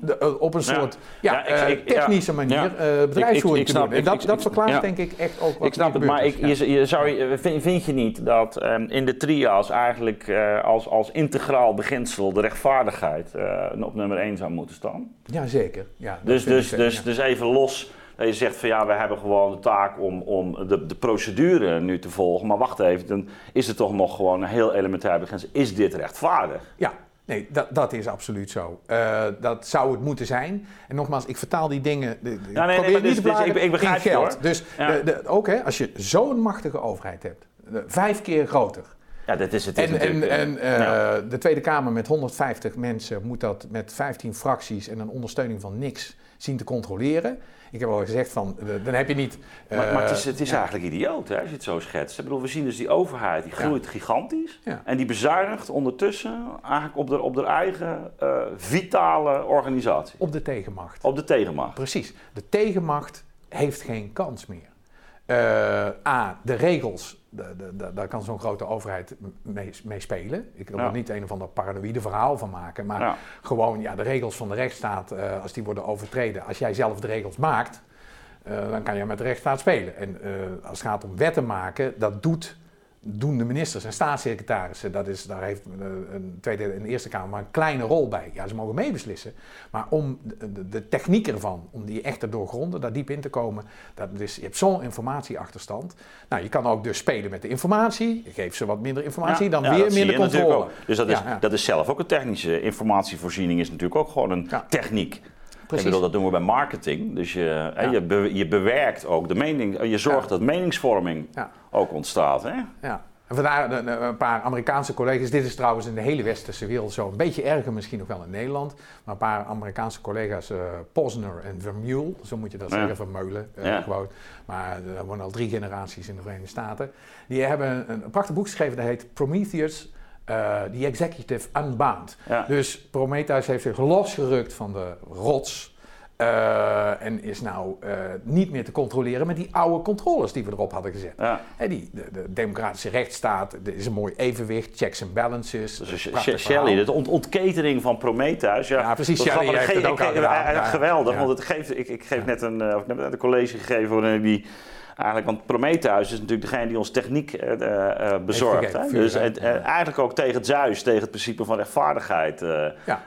de- eh, op een soort ja, Ja, ik- eh, ik- ja. technische manier eh, bedrijfsvoering Ik- te doen. En dat, dat verklaart denk ik echt ook wat Ik snap het, maar ik, je, je zou, je- vind, vind je niet dat ehm, in de trias eigenlijk eh, als, als integraal beginsel de rechtvaardigheid eh, op nummer 1 zou moeten staan? Ja, zeker. Ja, Dus, dus, dus, dus even los dat je zegt van ja, we hebben gewoon de taak om, om de, de procedure nu te volgen. Maar wacht even, dan is er toch nog gewoon een heel elementair beginsel. Is dit rechtvaardig? Ja, nee, dat, dat is absoluut zo. Eh, dat zou het moeten zijn. En nogmaals, ik vertaal die dingen. de- de- ik nee, probeer maar niet dus- te dus ik- ik begrijp in geld. hoor. Dus Ja. de, de- ook hè, als je zo'n machtige overheid hebt, vijf keer groter. Ja, dat is het. Is En, en, en eh, ja. de Tweede Kamer met 150 mensen moet dat met 15 fracties en een ondersteuning van niks zien te controleren. Ik heb al gezegd van, eh, dan heb je niet... Maar, maar het is, eh, het is ja. eigenlijk idioot hè, als je het zo schetst. Ik bedoel, we zien dus die overheid, die groeit gigantisch. Ja. En die bezuinigt ondertussen eigenlijk op de, op de eigen vitale organisatie. Op de tegenmacht. Op de tegenmacht. Precies. De tegenmacht heeft geen kans meer. Eh, A, de regels, de, de, de- daar kan zo'n grote overheid mee, mee spelen. Ik wil Ja. er niet een of ander paranoïde verhaal van maken, maar Ja. gewoon ja, de regels van de rechtsstaat, eh, als die worden overtreden, als jij zelf de regels maakt, eh, dan kan je met de rechtsstaat spelen. En als het gaat om wetten maken, dat doet, doen de ministers en staatssecretarissen. Dat is, daar heeft eh, een Tweede en Eerste Kamer maar een kleine rol bij. Ja, ze mogen meebeslissen. Maar om de, techniek ervan, om die echt te doorgronden, daar diep in te komen, dat is, je hebt zo'n informatieachterstand. Nou, je kan ook dus spelen met de informatie. Je geeft ze wat minder informatie, Ja, dan ja, weer minder controle. Dus dat is, dat is zelf ook een technische informatievoorziening, is natuurlijk ook gewoon een techniek. Precies. Ik bedoel, dat doen we bij marketing. Dus je, Ja. je, be- je bewerkt ook de mening, je zorgt Ja. dat meningsvorming Ja. ook ontstaat. Hè? Ja. En vandaar een, een paar Amerikaanse collega's. Dit is trouwens in de hele westerse wereld zo. Een beetje erger misschien nog wel in Nederland. Maar een paar Amerikaanse collega's, eh Posner en Vermeulen, zo moet je dat Ja. zeggen, Vermeulen eh, Ja. gewoon. Maar er wonen al drie generaties in de Verenigde Staten. Die hebben een, een prachtig boek geschreven, dat heet Prometheus, eh The Executive Unbound. Ja. Dus Prometheus heeft zich losgerukt van de rots. eh, en is nou eh, niet meer te controleren met die oude controles die we erop hadden gezet. Ja. Hè, die, de, de democratische rechtsstaat, er is een mooi evenwicht, checks and balances. Dus Shelley, de ont ontketering van Prometheus. Ja, Ja, precies, Dat Shelley heeft het ook gedaan. Geweldig, Ja. want het geeft, ik, ik geef net een, heb net een college gegeven waarin die eigenlijk, want Prometheus is natuurlijk degene die ons techniek eh, eh, eh, bezorgt. hè. Dus het, eigenlijk ook tegen het Zeus, tegen het principe van rechtvaardigheid Ja.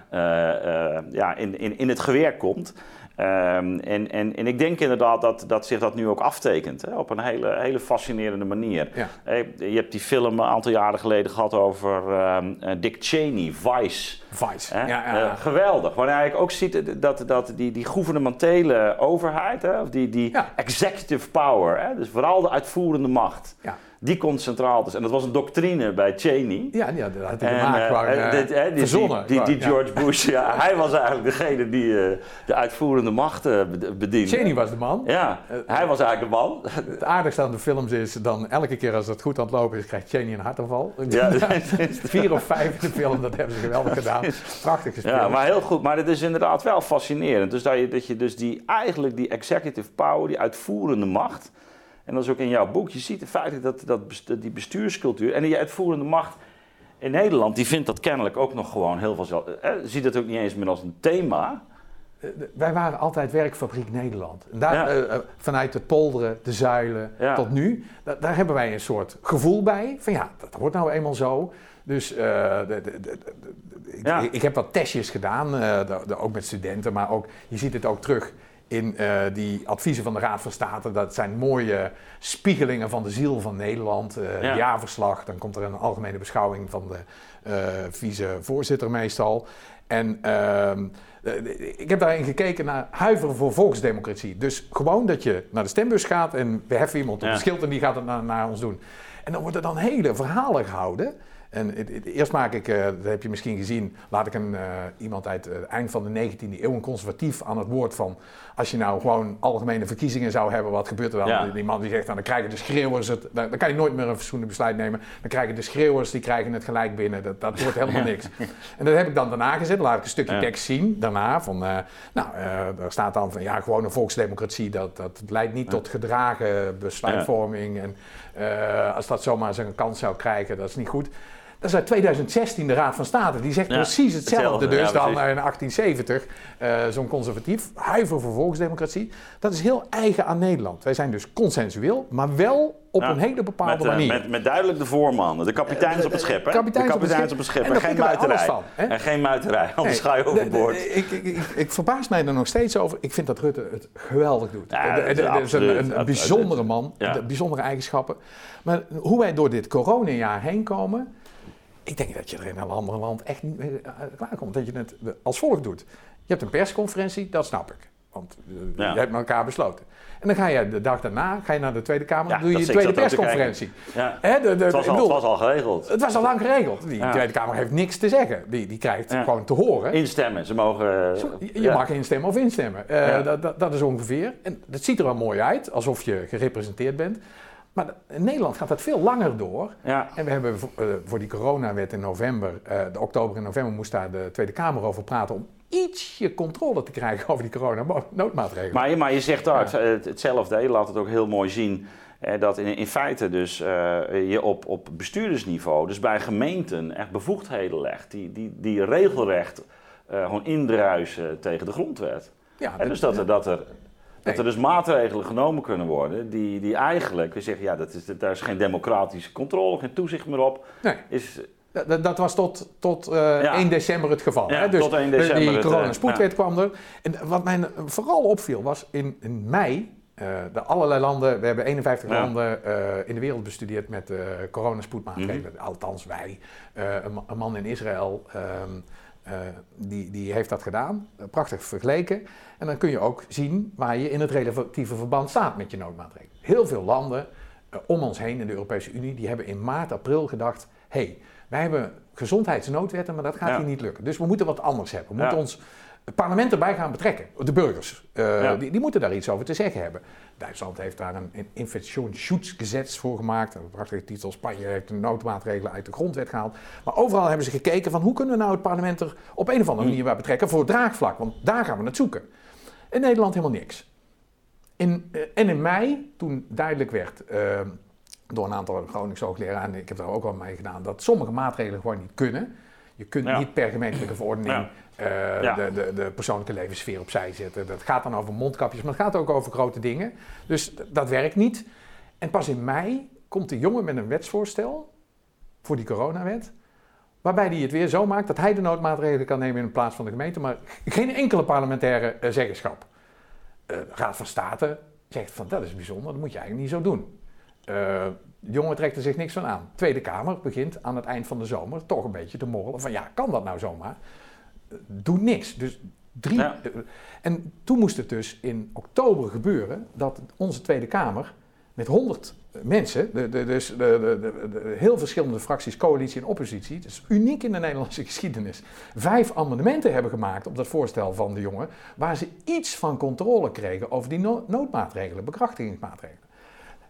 ja, in, in, in het geweer komt. Ehm, en, en, en ik denk inderdaad dat, dat zich dat nu ook aftekent hè, op een hele, hele fascinerende manier. Ja. Eh, Je hebt die film een aantal jaren geleden gehad over ehm, eh, Dick Cheney, Vice. Vice. Hè? Ja, ja. Eh, geweldig. Waar je eigenlijk ook ziet dat, dat die, die gouvernementele overheid, hè, of die, die Ja. executive power, hè, dus vooral de uitvoerende macht, ja. Die komt centraal. Dus, en dat was een doctrine bij Cheney. Ja, ja, dat had hij gemaakt. dit, hè, die, verzonnen. die, die, die gewoon, ja. George Bush, ja, hij was eigenlijk degene die eh, de uitvoerende macht bed- bediende. Cheney was de man. Ja, hij was eigenlijk de man. Het aardigste aan de films is dan elke keer als het goed aan het lopen is, krijgt Cheney een hartaanval. Ja, Vier of vijf in de film, dat hebben ze geweldig gedaan. Prachtig gespeeld. Ja, maar heel goed. Maar het is inderdaad wel fascinerend. Dus dat je, dat je dus die, eigenlijk die executive power, die uitvoerende macht... en dat is ook in jouw boek, je ziet feite dat, dat die bestuurscultuur... en die uitvoerende macht in Nederland, die vindt dat kennelijk ook nog gewoon heel vanzelf... Eh, ziet het ook niet eens meer als een thema. Eh, Wij waren altijd werkfabriek Nederland. En daar, Ja. eh, eh, vanuit het polderen, de zuilen Ja. tot nu, da- daar hebben wij een soort gevoel bij. Van ja, dat wordt nou eenmaal zo. Dus eh, de- de- de- de- de- ik, ik heb wat testjes gedaan, eh, de- de- ook met studenten, maar ook, je ziet het ook terug in eh, die adviezen van de Raad van State. Dat zijn mooie spiegelingen van de ziel van Nederland. Eh Ja. Jaarverslag, dan komt er een algemene beschouwing van de eh, vicevoorzitter meestal. En ehm, eh, ik heb daarin gekeken naar huiveren voor volksdemocratie. Dus gewoon dat je naar de stembus gaat en we heffen iemand op Ja. een schild en die gaat het naar, naar ons doen. En dan worden dan hele verhalen gehouden. En het- het- eerst maak ik, eh, dat heb je misschien gezien, laat ik een, eh, iemand uit het eind van de 19e eeuw, een conservatief, aan het woord van. Als je nou gewoon algemene verkiezingen zou hebben, wat gebeurt er dan? Ja. Die, man die zegt, dan, dan krijgen de schreeuwers het, dan, dan kan je nooit meer een fatsoenlijk besluit nemen. Dan krijgen de schreeuwers, die krijgen het gelijk binnen. Dat, dat wordt helemaal niks. En dat heb ik dan daarna gezet. Laat ik een stukje Ja. tekst zien daarna. Van, eh, nou, daar staat dan van ja, gewoon een volksdemocratie. Dat, dat leidt niet tot gedragen besluitvorming. En als dat zomaar zijn kans zou krijgen, dat is niet goed. Dat is uit 2016 de Raad van State. Die zegt Ja, precies hetzelfde. hetzelfde, Dus ja, dan precies. in 1870. eh, Zo'n conservatief. Huiver voor volksdemocratie. Dat is heel eigen aan Nederland. Wij zijn dus consensueel, maar wel op Ja, een hele bepaalde met, eh, manier. Met, met duidelijk de voorman, de kapiteins Eh, op het schip. Hè? kapiteins de kapiteins op het schip. En geen muiterij. van? En geen muiterij, anders Nee, ga je de- overboord. de- Ik, ik, ik, ik verbaas mij er nog steeds over. Ik vind dat Rutte het geweldig doet. Ja, dat is een, een, een bijzondere man, Ja. bijzondere eigenschappen. Maar hoe wij door dit coronajaar heen komen, ik denk dat je er in een ander land echt niet mee eh, klaarkomt. Dat je het als volgt doet. Je hebt een persconferentie, dat snap ik. Want eh, Ja. je hebt met elkaar besloten. En dan ga je de dag daarna ga je naar de Tweede Kamer, Ja, doe je je tweede persconferentie. Ja. Hè, de- de- Het was, al, het bedoel, was al geregeld. het was al lang geregeld. Die. Tweede Kamer heeft niks te zeggen. Die, die krijgt gewoon te horen. Instemmen, ze mogen... eh, Zo, Je mag instemmen of instemmen. Eh, dat, dat is ongeveer. En dat ziet er wel mooi uit, alsof je gerepresenteerd bent. Maar in Nederland gaat dat veel langer door. Ja. En we hebben voor, eh, die coronawet in november, eh, de oktober en november, moest daar de Tweede Kamer over praten om ietsje controle te krijgen over die coronanoodmaatregelen. Maar, je- maar je zegt daar het- hetzelfde, je laat het ook heel mooi zien. eh, dat in, in feite dus eh, je op, op bestuurdersniveau, dus bij gemeenten, echt bevoegdheden legt. Die, die, die regelrecht eh, gewoon indruisen tegen de grondwet. ja, En dus dat er, dat, er, dat er dus maatregelen genomen kunnen worden die, die eigenlijk, we zeggen ja, dat is, daar is geen democratische controle, geen toezicht meer op. nee, Is, dat, dat was tot, tot eh, Ja. 1 december het geval. Ja, hè? Dus tot 1 de- december die het, coronaspoedwet eh, kwam er. En wat mij vooral opviel was in, in mei, eh, de allerlei landen, we hebben 51 Ja. landen eh, in de wereld bestudeerd met eh coronaspoedmaatregelen. Mhm. Althans wij. Eh, een, een man in Israël, ehm, eh, die, die heeft dat gedaan. Eh, prachtig vergeleken. En dan kun je ook zien waar je in het relatieve verband staat met je noodmaatregelen. Heel veel landen eh, om ons heen in de Europese Unie, die hebben in maart, april gedacht, hé, hey, wij hebben gezondheidsnoodwetten, maar dat gaat hier niet lukken. Dus we moeten wat anders hebben. We moeten ons het parlement erbij gaan betrekken, de burgers. Uh, die, die, moeten daar iets over te zeggen hebben. Duitsland heeft daar een, een infectionschutzgesetz voor gemaakt. Een prachtige titel. Spanje heeft de noodmaatregelen uit de grondwet gehaald. Maar overal hebben ze gekeken van hoe kunnen we nou het parlement er op een of andere manier bij betrekken voor het draagvlak. Want daar gaan we het zoeken. In Nederland helemaal niks. In, uh, en in mei, toen duidelijk werd uh, door een aantal Groningse hoogleraren, ik heb daar ook al mee gedaan, dat sommige maatregelen gewoon niet kunnen. Je kunt niet per gemeentelijke verordening uh, de, de, de, persoonlijke levenssfeer opzij zetten. Dat gaat dan over mondkapjes, maar het gaat ook over grote dingen. Dus dat werkt niet. En pas in mei komt de jongen met een wetsvoorstel voor die coronawet. Waarbij hij het weer zo maakt dat hij de noodmaatregelen kan nemen in plaats van de gemeente, maar geen enkele parlementaire uh, zeggenschap. Uh, de Raad van State zegt van dat is bijzonder, dat moet je eigenlijk niet zo doen. De jongen trekt er zich niks van aan. Tweede Kamer begint aan het eind van de zomer toch een beetje te morrelen van ja, kan dat nou zomaar? doe niks. Dus drie. Eh, en toen moest het dus in oktober gebeuren dat onze Tweede Kamer met 100 mensen, de, de, dus de, heel verschillende fracties, coalitie en oppositie, dus uniek in de Nederlandse geschiedenis, vijf amendementen hebben gemaakt op dat voorstel van de jongen, waar ze iets van controle kregen over die noodmaatregelen, bekrachtigingsmaatregelen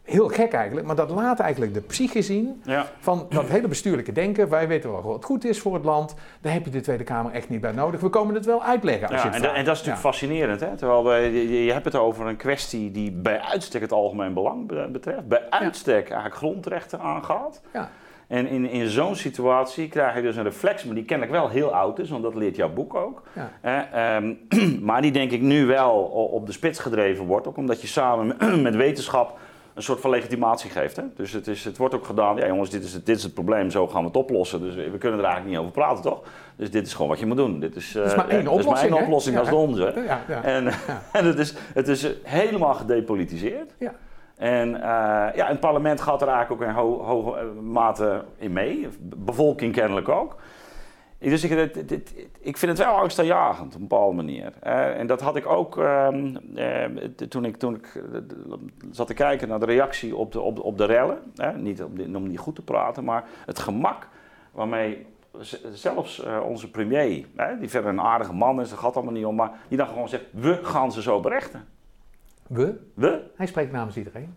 heel gek eigenlijk, maar dat laat eigenlijk de psyche zien van dat hele bestuurlijke denken. Wij weten wel wat goed is voor het land. Daar heb je de Tweede Kamer echt niet bij nodig. We komen het wel uitleggen. Als ja, je en, en, dat is natuurlijk fascinerend. Hè? Terwijl je, je, hebt het over een kwestie die bij uitstek het algemeen belang betreft. Bij uitstek eigenlijk grondrechten aangaat. Ja. En in, in zo'n situatie krijg je dus een reflex, maar die kennelijk wel heel oud is, want dat leert jouw boek ook. Ja. Eh, maar die denk ik nu wel op de spits gedreven wordt, ook omdat je samen met wetenschap een soort van legitimatie geeft. Hè? Dus het, is, het wordt ook gedaan, ja jongens, dit is, het, dit is het probleem, zo gaan we het oplossen. Dus we kunnen er eigenlijk niet over praten, toch? Dus dit is gewoon wat je moet doen. Dit is, uh, is maar één oplossing, is maar één oplossing als de onze. Ja, ja, en, en het, is, het is helemaal gedepolitiseerd. Ja. En uh, ja, het parlement gaat er eigenlijk ook in ho hoge eh, mate in mee. Bevolking kennelijk ook. Dus ik, ik, vind het wel angstaanjagend op een bepaalde manier. en dat had ik ook ehm, eh, toen, ik, toen ik zat te kijken naar de reactie op de, op, op de rellen. niet om, om niet goed te praten, maar het gemak waarmee zelfs uh, onze premier, die verder een aardige man is, dat gaat allemaal niet om, maar die dan gewoon zegt: we gaan ze zo berechten. We? We? Hij spreekt namens iedereen.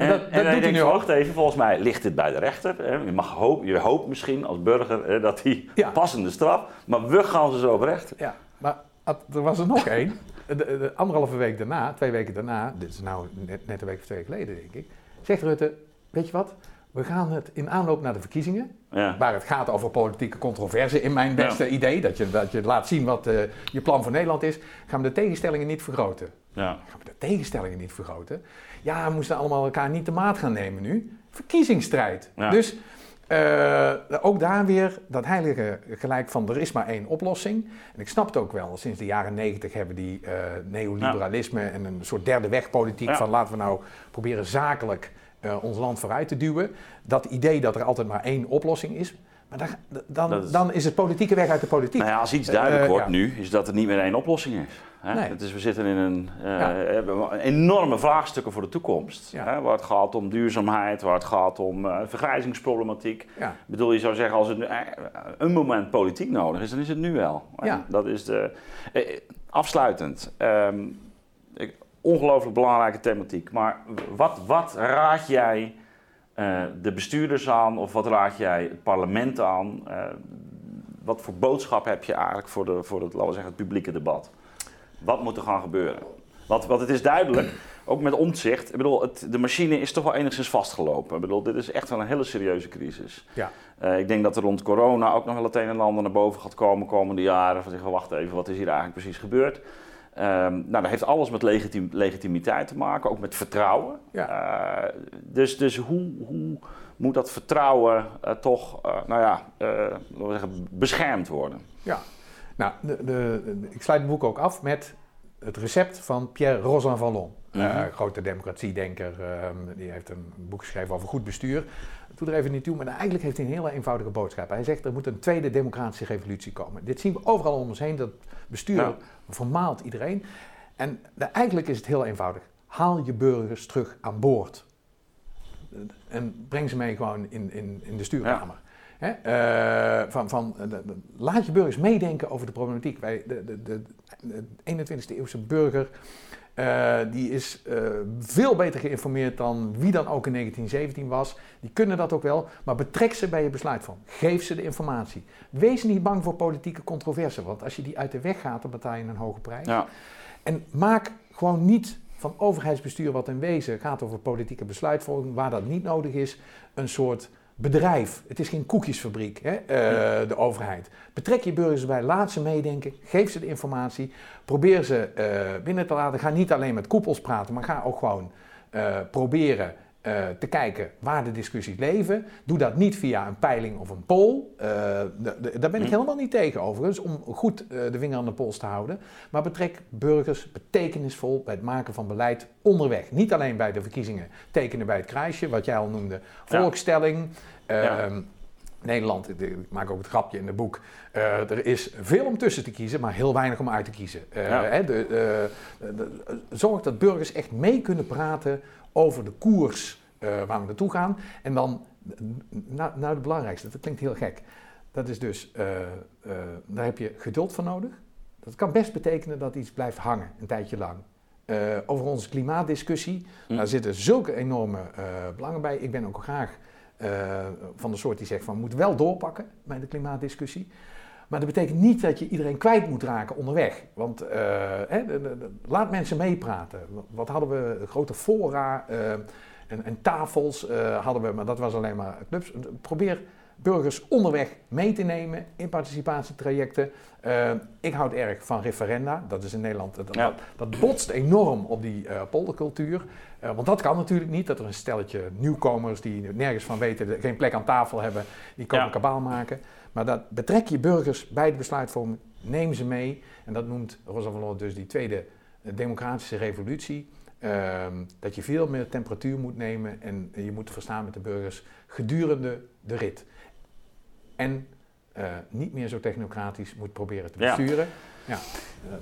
En, dat, en, dat doet hij nu wacht even, volgens mij ligt het bij de rechter. Je, mag hoop, je hoopt misschien als burger dat hij passende straf, maar we gaan ze zo berechten. Ja, maar er was er nog één. De, anderhalve week daarna, twee weken daarna, dit is nou net, net een week of twee geleden denk ik, zegt Rutte, weet je wat, we gaan het in aanloop naar de verkiezingen, ja. waar het gaat over politieke controverse in mijn beste idee, dat je, dat je laat zien wat uh, je plan voor Nederland is, gaan we de tegenstellingen niet vergroten. Ja. Gaan we de tegenstellingen niet vergroten. Ja, we moesten allemaal elkaar niet de maat gaan nemen nu. Verkiezingsstrijd. Dus uh, ook daar weer dat heilige gelijk van er is maar één oplossing. En ik snap het ook wel, sinds de jaren negentig hebben die uh, neoliberalisme en een soort derde wegpolitiek van laten we nou proberen zakelijk uh, ons land vooruit te duwen. Dat idee dat er altijd maar één oplossing is. Maar dan, dan, is, dan is het politieke weg uit de politiek. Nou ja, als iets duidelijk wordt nu, is dat er niet meer één oplossing is. Hè? Dus we zitten in een uh, enorme vraagstukken voor de toekomst. Hè? Waar het gaat om duurzaamheid, waar het gaat om uh, vergrijzingsproblematiek. Ik bedoel, je zou zeggen, als het een moment politiek nodig is, dan is het nu wel. Dat is de. afsluitend. Um, ongelooflijk belangrijke thematiek. Maar wat, wat raad jij de bestuurders aan, of wat raad jij het parlement aan? wat voor boodschap heb je eigenlijk voor, de, voor het, laten we zeggen, het publieke debat? Wat moet er gaan gebeuren? Want, want het is duidelijk, ook met omzicht. Ik bedoel, het, de machine is toch wel enigszins vastgelopen. Ik bedoel, dit is echt wel een hele serieuze crisis. Ja. Uh, ik denk dat er rond corona ook nog wel het een en ander naar boven gaat komen komende jaren. Van zeggen, wacht even, wat is hier eigenlijk precies gebeurd? Um, nou, dat heeft alles met legitim, legitimiteit te maken, ook met vertrouwen. Ja. Uh, dus dus hoe, hoe moet dat vertrouwen uh, toch, nou ja, laten we zeggen, beschermd worden? Ja. Nou, de, de, ik sluit het boek ook af met het recept van Pierre Rosan Vallon. Mm -hmm. uh, grote democratiedenker. Uh, die heeft een boek geschreven over goed bestuur. Doe er even niet toe, maar eigenlijk heeft hij een hele eenvoudige boodschap. Hij zegt er moet een tweede democratische revolutie komen. Dit zien we overal om ons heen. Dat bestuur ja. vermaalt iedereen. En eigenlijk is het heel eenvoudig. Haal je burgers terug aan boord. en breng ze mee gewoon in, in, in de stuurkamer. Hè? Eh, van, van, laat je burgers meedenken over de problematiek. Wij, de, de, de, de 21e eeuwse burger uh, die is uh, veel beter geïnformeerd dan wie dan ook in 1917 was. Die kunnen dat ook wel, maar betrek ze bij je besluitvorm. Geef ze de informatie. Wees niet bang voor politieke controverse, want als je die uit de weg gaat, dan betaal je een hoge prijs. Ja. En maak gewoon niet van overheidsbestuur wat in wezen gaat over politieke besluitvorming, waar dat niet nodig is, een soort bedrijf. Het is geen koekjesfabriek, hè, uh, de overheid. Betrek je burgers bij, laat ze meedenken, geef ze de informatie, probeer ze uh, binnen te laten. Ga niet alleen met koepels praten, maar ga ook gewoon uh, proberen uh, te kijken waar de discussies leven. Doe dat niet via een peiling of een poll. Uh, daar ben ik hm. helemaal niet tegen overigens, om goed uh, de vinger aan de pols te houden. Maar betrek burgers betekenisvol bij het maken van beleid onderweg. Niet alleen bij de verkiezingen tekenen bij het kruisje, wat jij al noemde, volkstelling. Ja. Ehm, Nederland, ik maak ook het grapje in het boek, uh, er is veel om tussen te kiezen, maar heel weinig om uit te kiezen. Uh, ja. hè, de, uh, de, zorg dat burgers echt mee kunnen praten over de koers uh, waar we naartoe gaan. En dan, nou, nou het belangrijkste, dat klinkt heel gek. Dat is dus, uh, uh, daar heb je geduld voor nodig. Dat kan best betekenen dat iets blijft hangen, een tijdje lang. over onze klimaatdiscussie, mm. daar zitten zulke enorme belangen bij. Ik ben ook graag van de soort die zegt van, we moeten wel doorpakken bij de klimaatdiscussie. Maar dat betekent niet dat je iedereen kwijt moet raken onderweg. Want uh, hè, de, de, de, laat mensen meepraten. Wat hadden we? Grote fora uh, en, en, tafels uh, hadden we, maar dat was alleen maar clubs. Probeer burgers onderweg mee te nemen in participatietrajecten. ik houd erg van referenda. Dat is in Nederland, dat, ja. dat, dat botst enorm op die poldercultuur. want dat kan natuurlijk niet, dat er een stelletje nieuwkomers die nergens van weten, geen plek aan tafel hebben, die komen ja. kabaal maken. Maar dat betrek je burgers bij de besluitvorming, neem ze mee. En dat noemt Rosa van dus die tweede eh, democratische revolutie. Um, dat je veel meer temperatuur moet nemen en je moet verstaan met de burgers gedurende de rit. En uh, niet meer zo technocratisch moet proberen te besturen. Ja. Ja,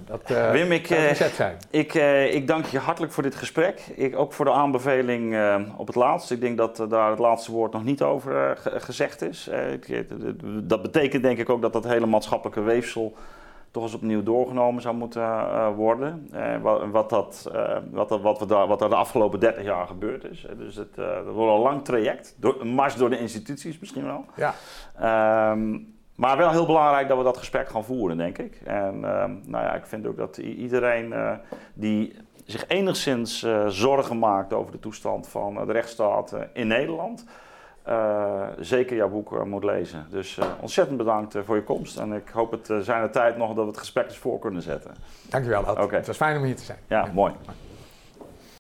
dat, uh, Wim, ik, uh, zijn. Ik, uh, ik dank je hartelijk voor dit gesprek. Ik, ook voor de aanbeveling op het laatst. Ik denk dat daar het laatste woord nog niet over gezegd is. dat betekent denk ik ook dat dat hele maatschappelijke weefsel toch eens opnieuw doorgenomen zou moeten worden. wat, wat, dat, wat, wat, we daar, wat er de afgelopen 30 jaar gebeurd is. dus het dat wordt een lang traject. Door, een mars door de instituties misschien wel. Ja. Um, maar wel heel belangrijk dat we dat gesprek gaan voeren, denk ik. En uh, nou ja, ik vind ook dat iedereen uh, die zich enigszins uh, zorgen maakt over de toestand van de rechtsstaat in Nederland, zeker jouw boek moet lezen. Dus ontzettend bedankt voor je komst. En ik hoop het zijn de tijd nog dat we het gesprek eens voor kunnen zetten. Dankjewel, Ad. Okay. Het was fijn om hier te zijn. ja. ja. mooi.